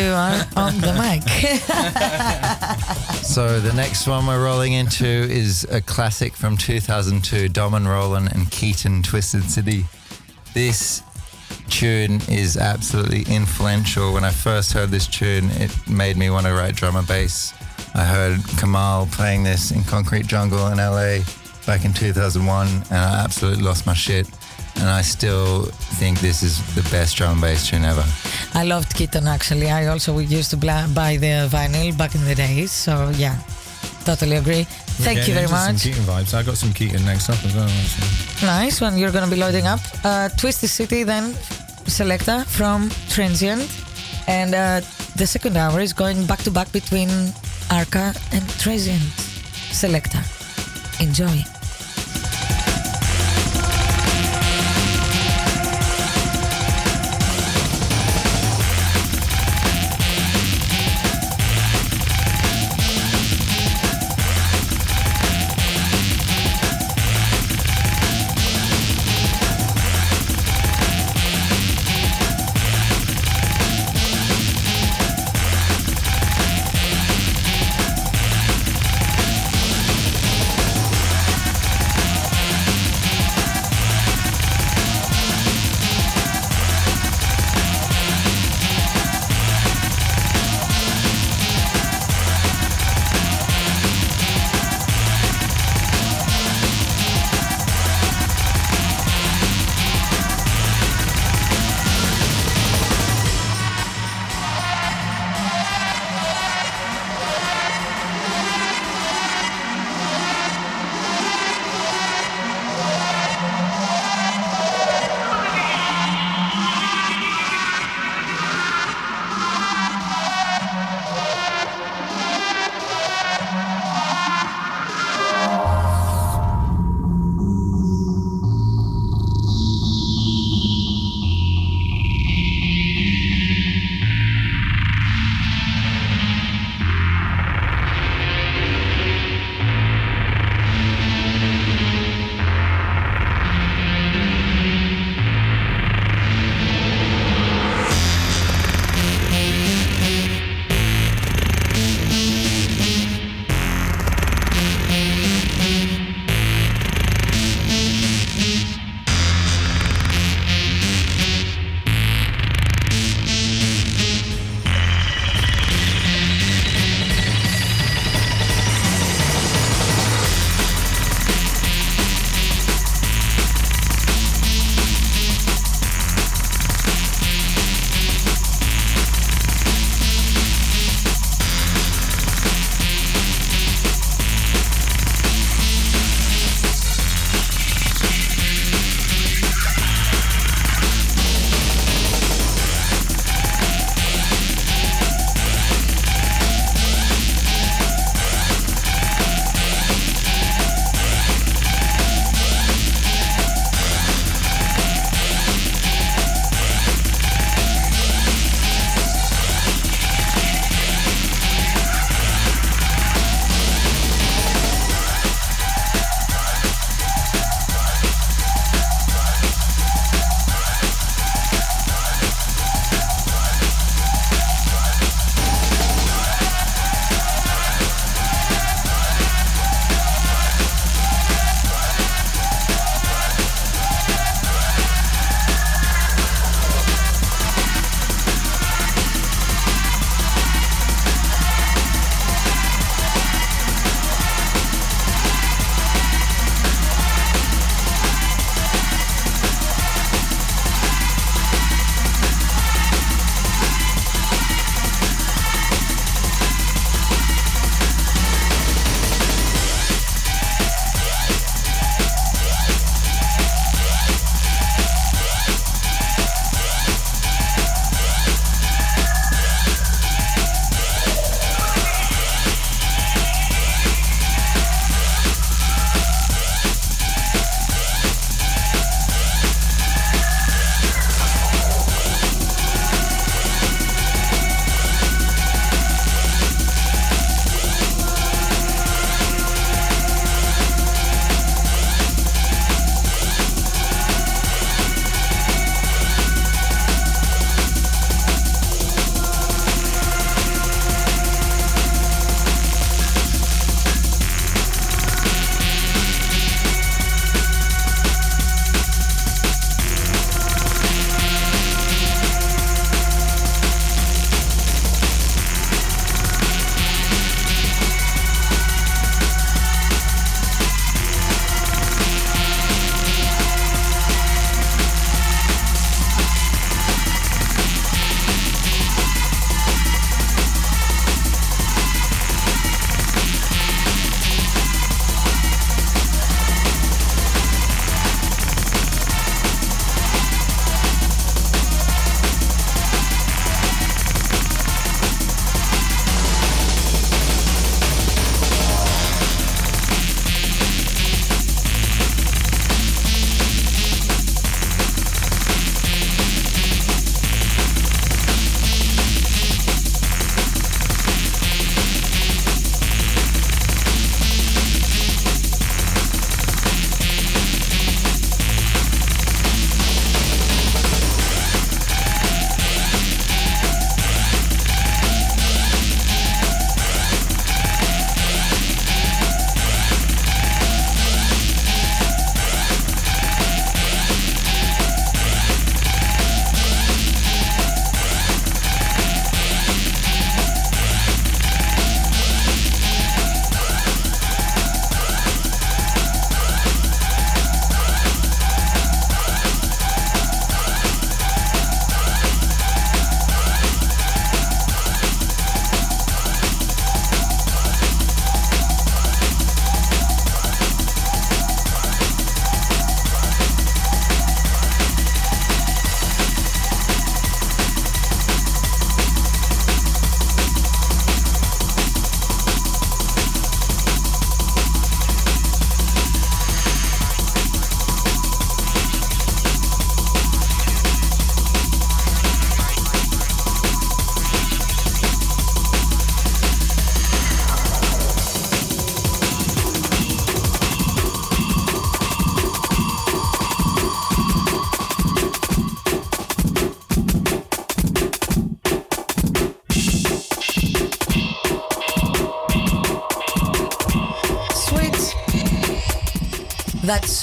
You on the mic. So the next one we're rolling into is a classic from 2002, Dom and Roland and Keaton, Twisted City. This tune is absolutely influential. When I first heard this tune, it made me want to write drum and bass. I heard Kamal playing this in Concrete Jungle in LA back in 2001, and I absolutely lost my shit. And I still think this is the best drum and bass tune ever. I loved Keaton actually. I also we used to buy the vinyl back in the days. So yeah, totally agree. Thank you very much. Some Keaton vibes. I got some Keaton next up as well. actually. Nice one. You're gonna be loading up. Uh, Twisted City then Selecta from Transient, and uh, the second hour is going back to back between Arca and Transient Selecta. Enjoy.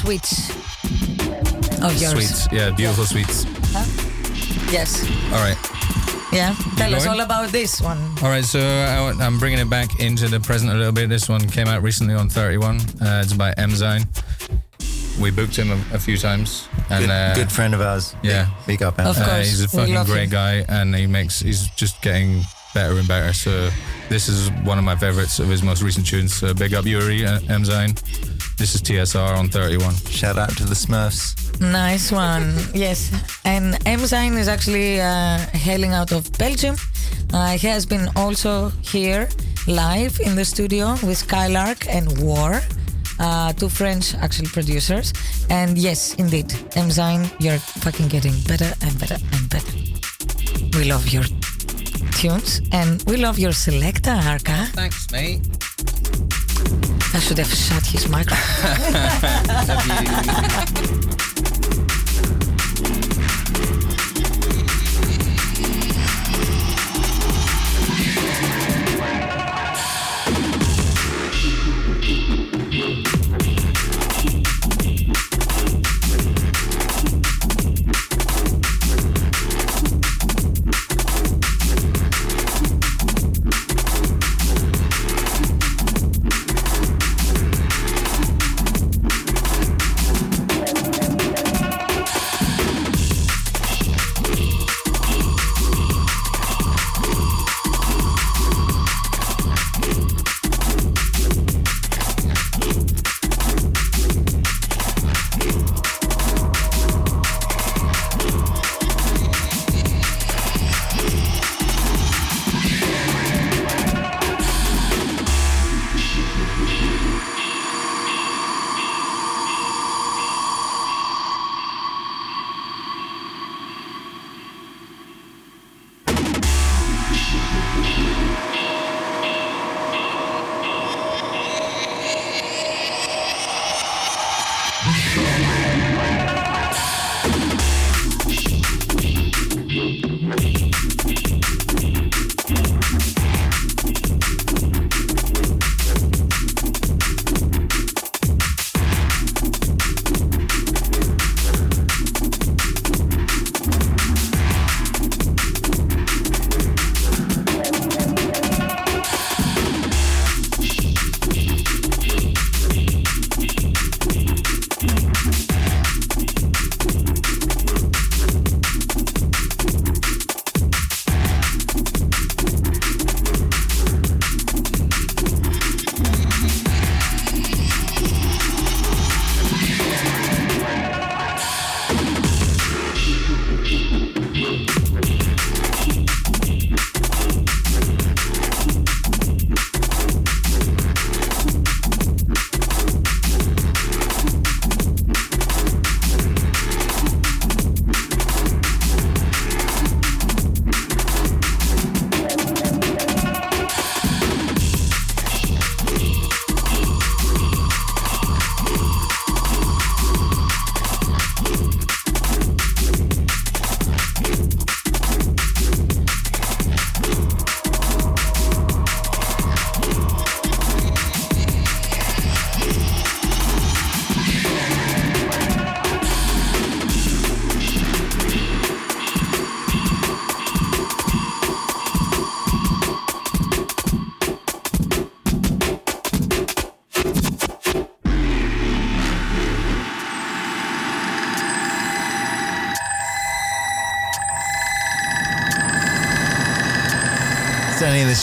That switch of yours. Sweets, yeah, beautiful sweets. Yes. All right. Yeah. Tell us all about this one. All right, so I, am bringing it back into the present a little bit. This one came out recently on 31. Uh, it's by Emzine. We booked him a, a few times, and Good, uh, good friend of ours. yeah, Big up, Of Em. Uh, course, he's a fucking great him. guy, and he makes he's just getting better and better. So this is one of my favorites of his most recent tunes. So big up Yuri uh, Emzine. This is TSR on 31. Shout out to the Smurfs. Nice one. yes. And Emzine is actually uh, hailing out of Belgium. Uh, he has been also here live in the studio with Skylark and War, uh, two French actually producers. And yes, indeed, Emzine, you're fucking getting better and better and better. We love your tunes and we love your selector, Arca. Thanks, mate. I should have shut microphone.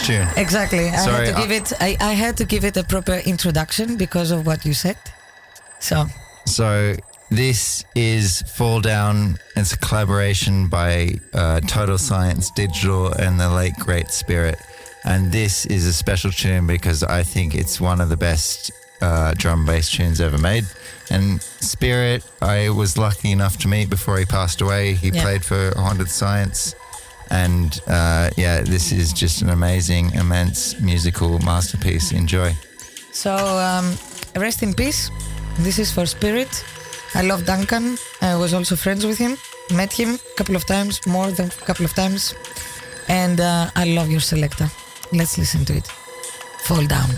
Standing in this tune. Exactly. I Sorry, had to I- give it. I, I had to give it a proper introduction because of what you said. So So this is Fall Down. It's a collaboration by uh, Total Science Digital and the late Great Spirit. And this is a special tune because I think it's one of the best uh, drum bass tunes ever made. And Spirit, I was lucky enough to meet before he passed away. He Yeah. played for Haunted Science. And uh, yeah, this is just an amazing, immense musical masterpiece. Enjoy. So, um, rest in peace. This is for Spirit. I love Duncan. I was also friends with him. Met him a couple of times, more than a couple of times. And uh, I love your selector. Let's listen to it. Fall down.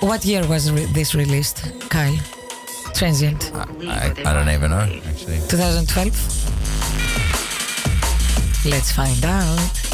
What year was re- this released, Kyle? Transient. I, I don't even know, actually. 2012? Let's find out.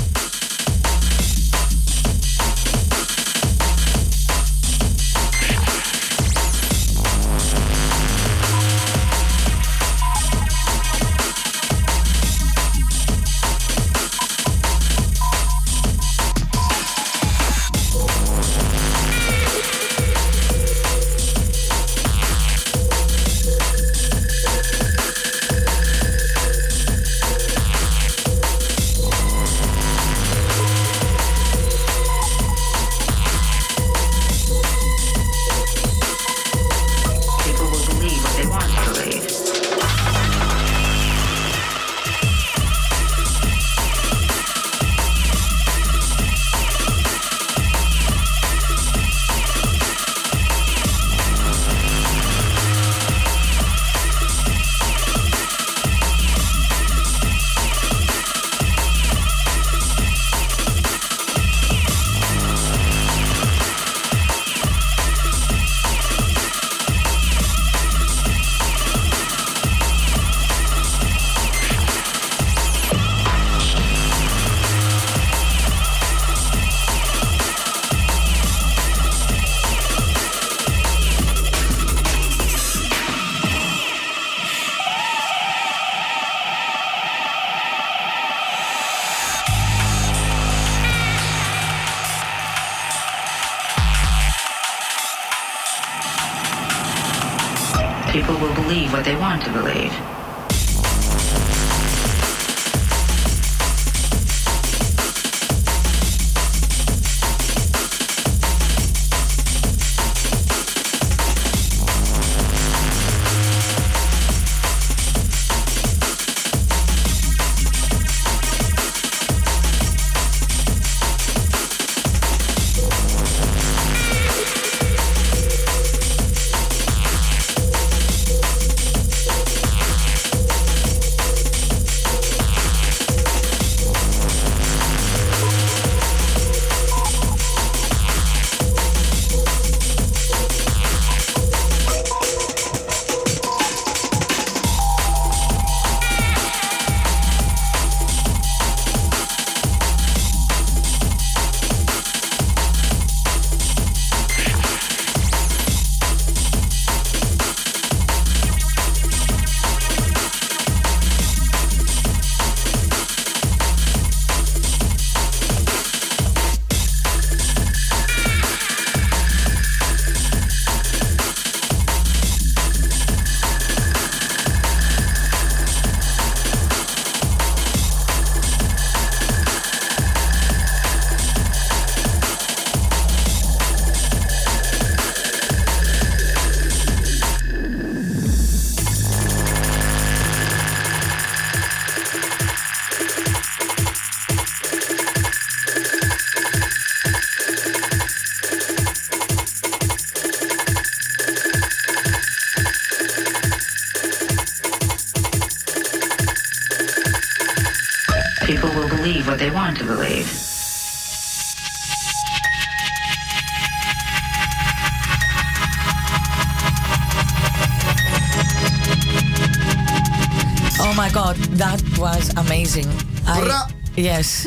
Oh my god, that was amazing. I, yes,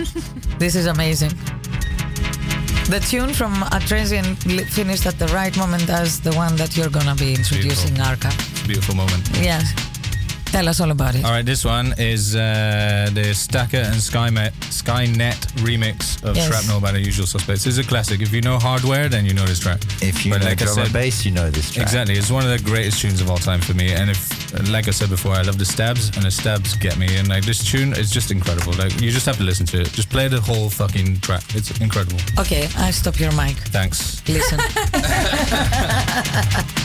this is amazing. The tune from A Transient li- finished at the right moment as the one that you're gonna be introducing, Arca. Beautiful moment. Yes. Tell us all about it. All right, this one is uh, the Stakka and Skymet, Skynet remix of Yes. Shrapnel by the Usual Suspects. It's a classic. If you know hardware, then you know this track. If you know drum and bass, you know this track. Exactly. It's one of the greatest tunes of all time for me. And if, like I said before, I love the stabs, and the stabs get me. And like this tune is just incredible. Like you just have to listen to it. Just play the whole fucking track. It's incredible. Okay, I stop your mic. Thanks. Listen.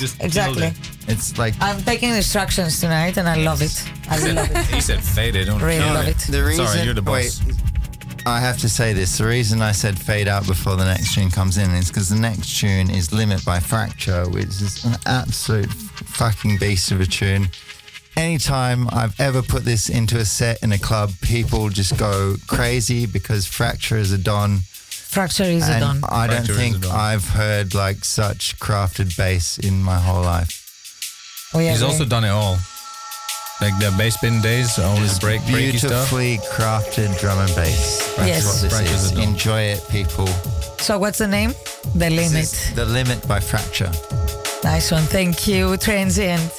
Just exactly. it. It's like I'm taking instructions tonight, and I love it. I love it. he said faded. Don't Really kill love it. The reason, Sorry, you're the boss. Wait, I have to say this. The reason I said fade out before the next tune comes in is because the next tune is Limit by Fracture, which is an absolute fucking beast of a tune. Anytime I've ever put this into a set in a club, people just go crazy because Fracture is a don. Fracture is a and don. I don't Fracture think. I've heard like such crafted bass in my whole life. Oh, yeah, He's also done it all. Like the bass bin days, all his break breaky stuff. Beautifully crafted drum and bass. That's Yes. what this is. a don. Enjoy it, people. So what's the name? The This Limit. is The Limit by Fracture. Nice one. Thank you, Transient.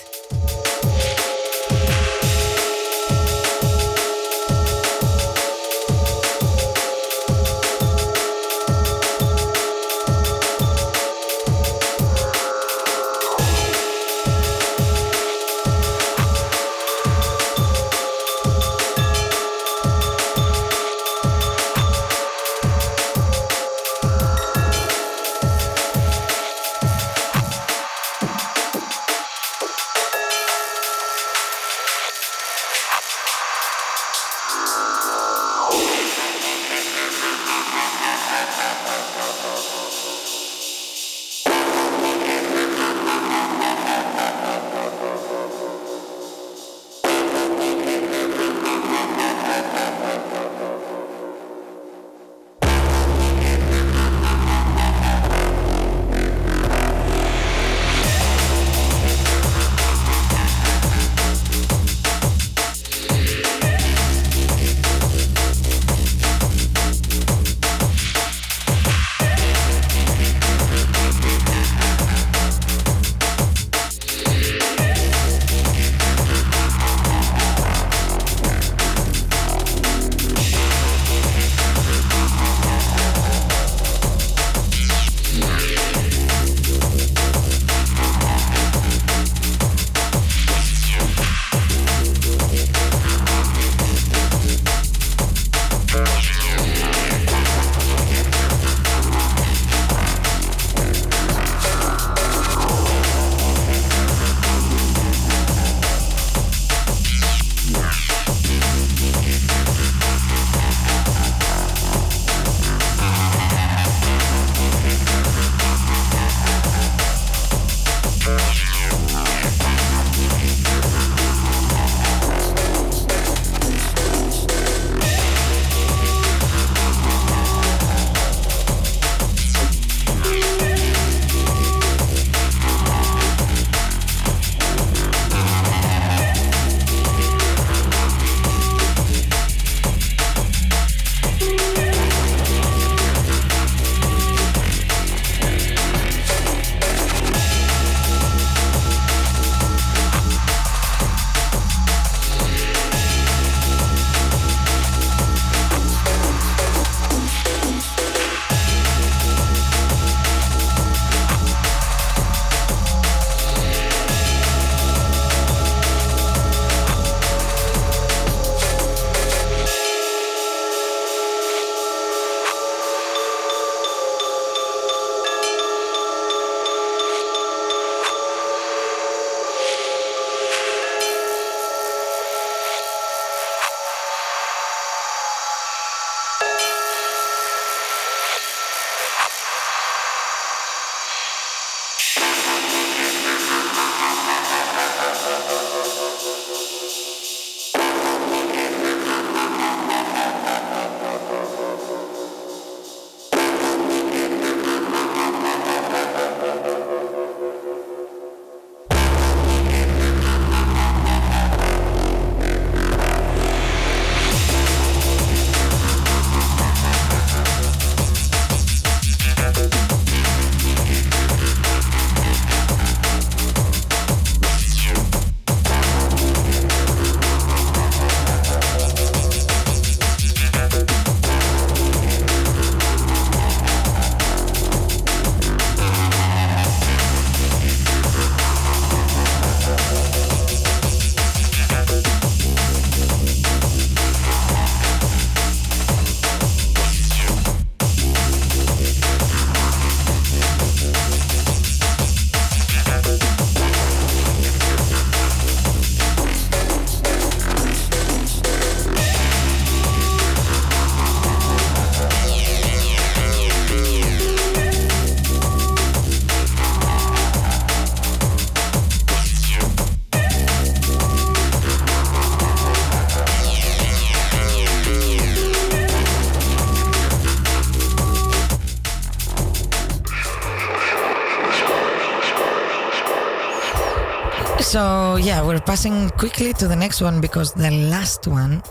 Yeah, we're passing quickly to the next one because the last one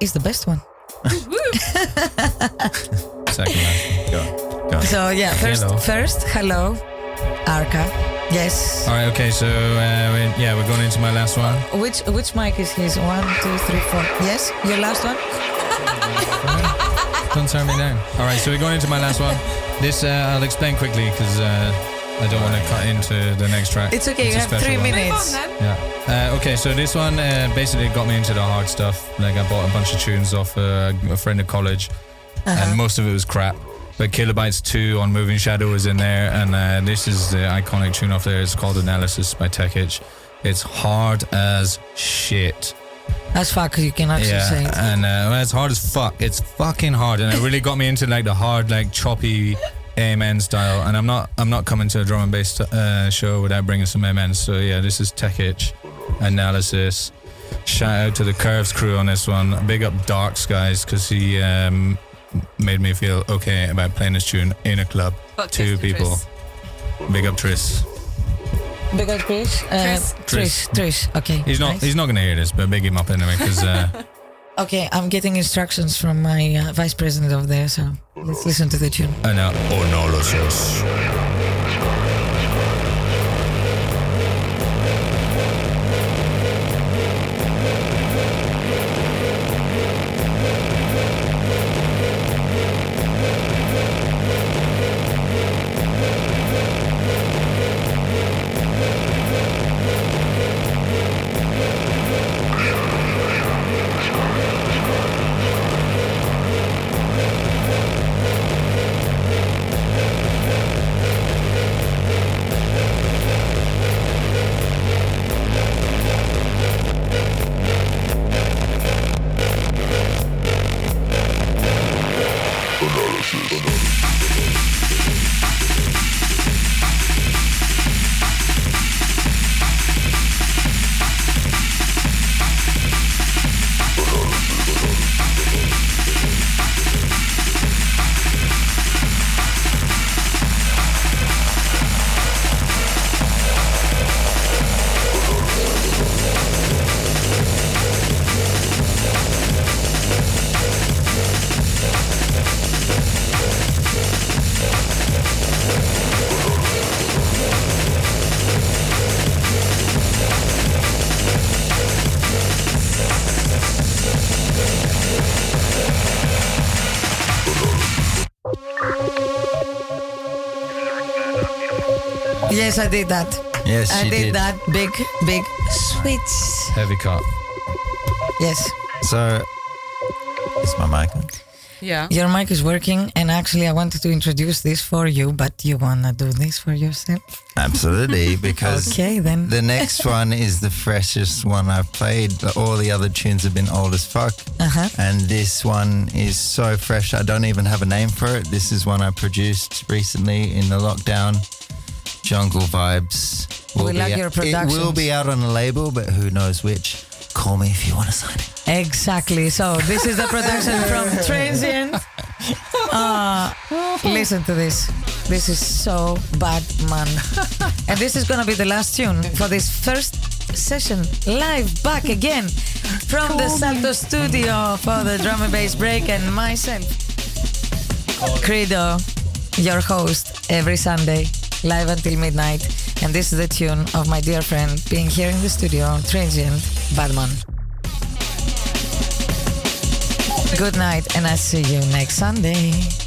is the best one. Second last. Go. Go. So yeah, first, Hello. first, hello, Arca. Yes. All right. Okay. So uh, we- yeah, we're going into my last one. Which which mic is his? One, two, three, four. Yes, your last one. Don't turn me down. All right. So we're going into my last one. This uh, I'll explain quickly because uh, I don't want to cut into the next track. It's okay. It's you have three one. minutes. Yeah. Uh, okay, so this one uh, basically got me into the hard stuff. Like I bought a bunch of tunes off uh, a friend of college, Uh-huh. and most of it was crap. But Kilobytes 2 on Moving Shadow was in there, and uh, this is the iconic tune off there. It's called Analysis by Tech Itch. It's hard as shit. As fuck, you can actually yeah, say it. and uh, well, it's hard as fuck. It's fucking hard, and it really got me into like the hard, like choppy amen style. And I'm not, I'm not coming to a drum and bass uh, show without bringing some amens. So yeah, this is Tech Itch analysis. Shout out to the Curves crew on this one. Big up Darks guys because he um, made me feel okay about playing this tune in a club. Fuck Two to people. Tris. Big up Tris. Big up Chris. Uh, Tris. Trish. Trish. Okay. He's not, nice. he's not gonna hear this, but big him up anyway because. Uh, Okay, I'm getting instructions from my uh, vice president over there, so let's listen to the tune. Ana- analysis. Yes, I did that. Yes, I did, did. that. Big, big switch. Heavy cut. Yes. So, is my mic on? Yeah. Your mic is working, and actually, I wanted to introduce this for you, but you wanna do this for yourself? Absolutely, because Okay, then. the next one is the freshest one I've played. All the other tunes have been old as fuck. Uh-huh. And this one is so fresh, I don't even have a name for it. This is one I produced recently in the lockdown. Jungle Vibes. We be like out- your It will be out on a label, but who knows which. Call me if you want to sign it. Exactly. So this is the production from Transient. Uh, listen to this. This is so bad, man. and this is gonna be the last tune for this first session live back again from the Salto studio for the drum and bass break and myself, Credo, your host every Sunday, live until midnight. And this is the tune of my dear friend being here in the studio, Transient Badman. Good night, and I see you next Sunday.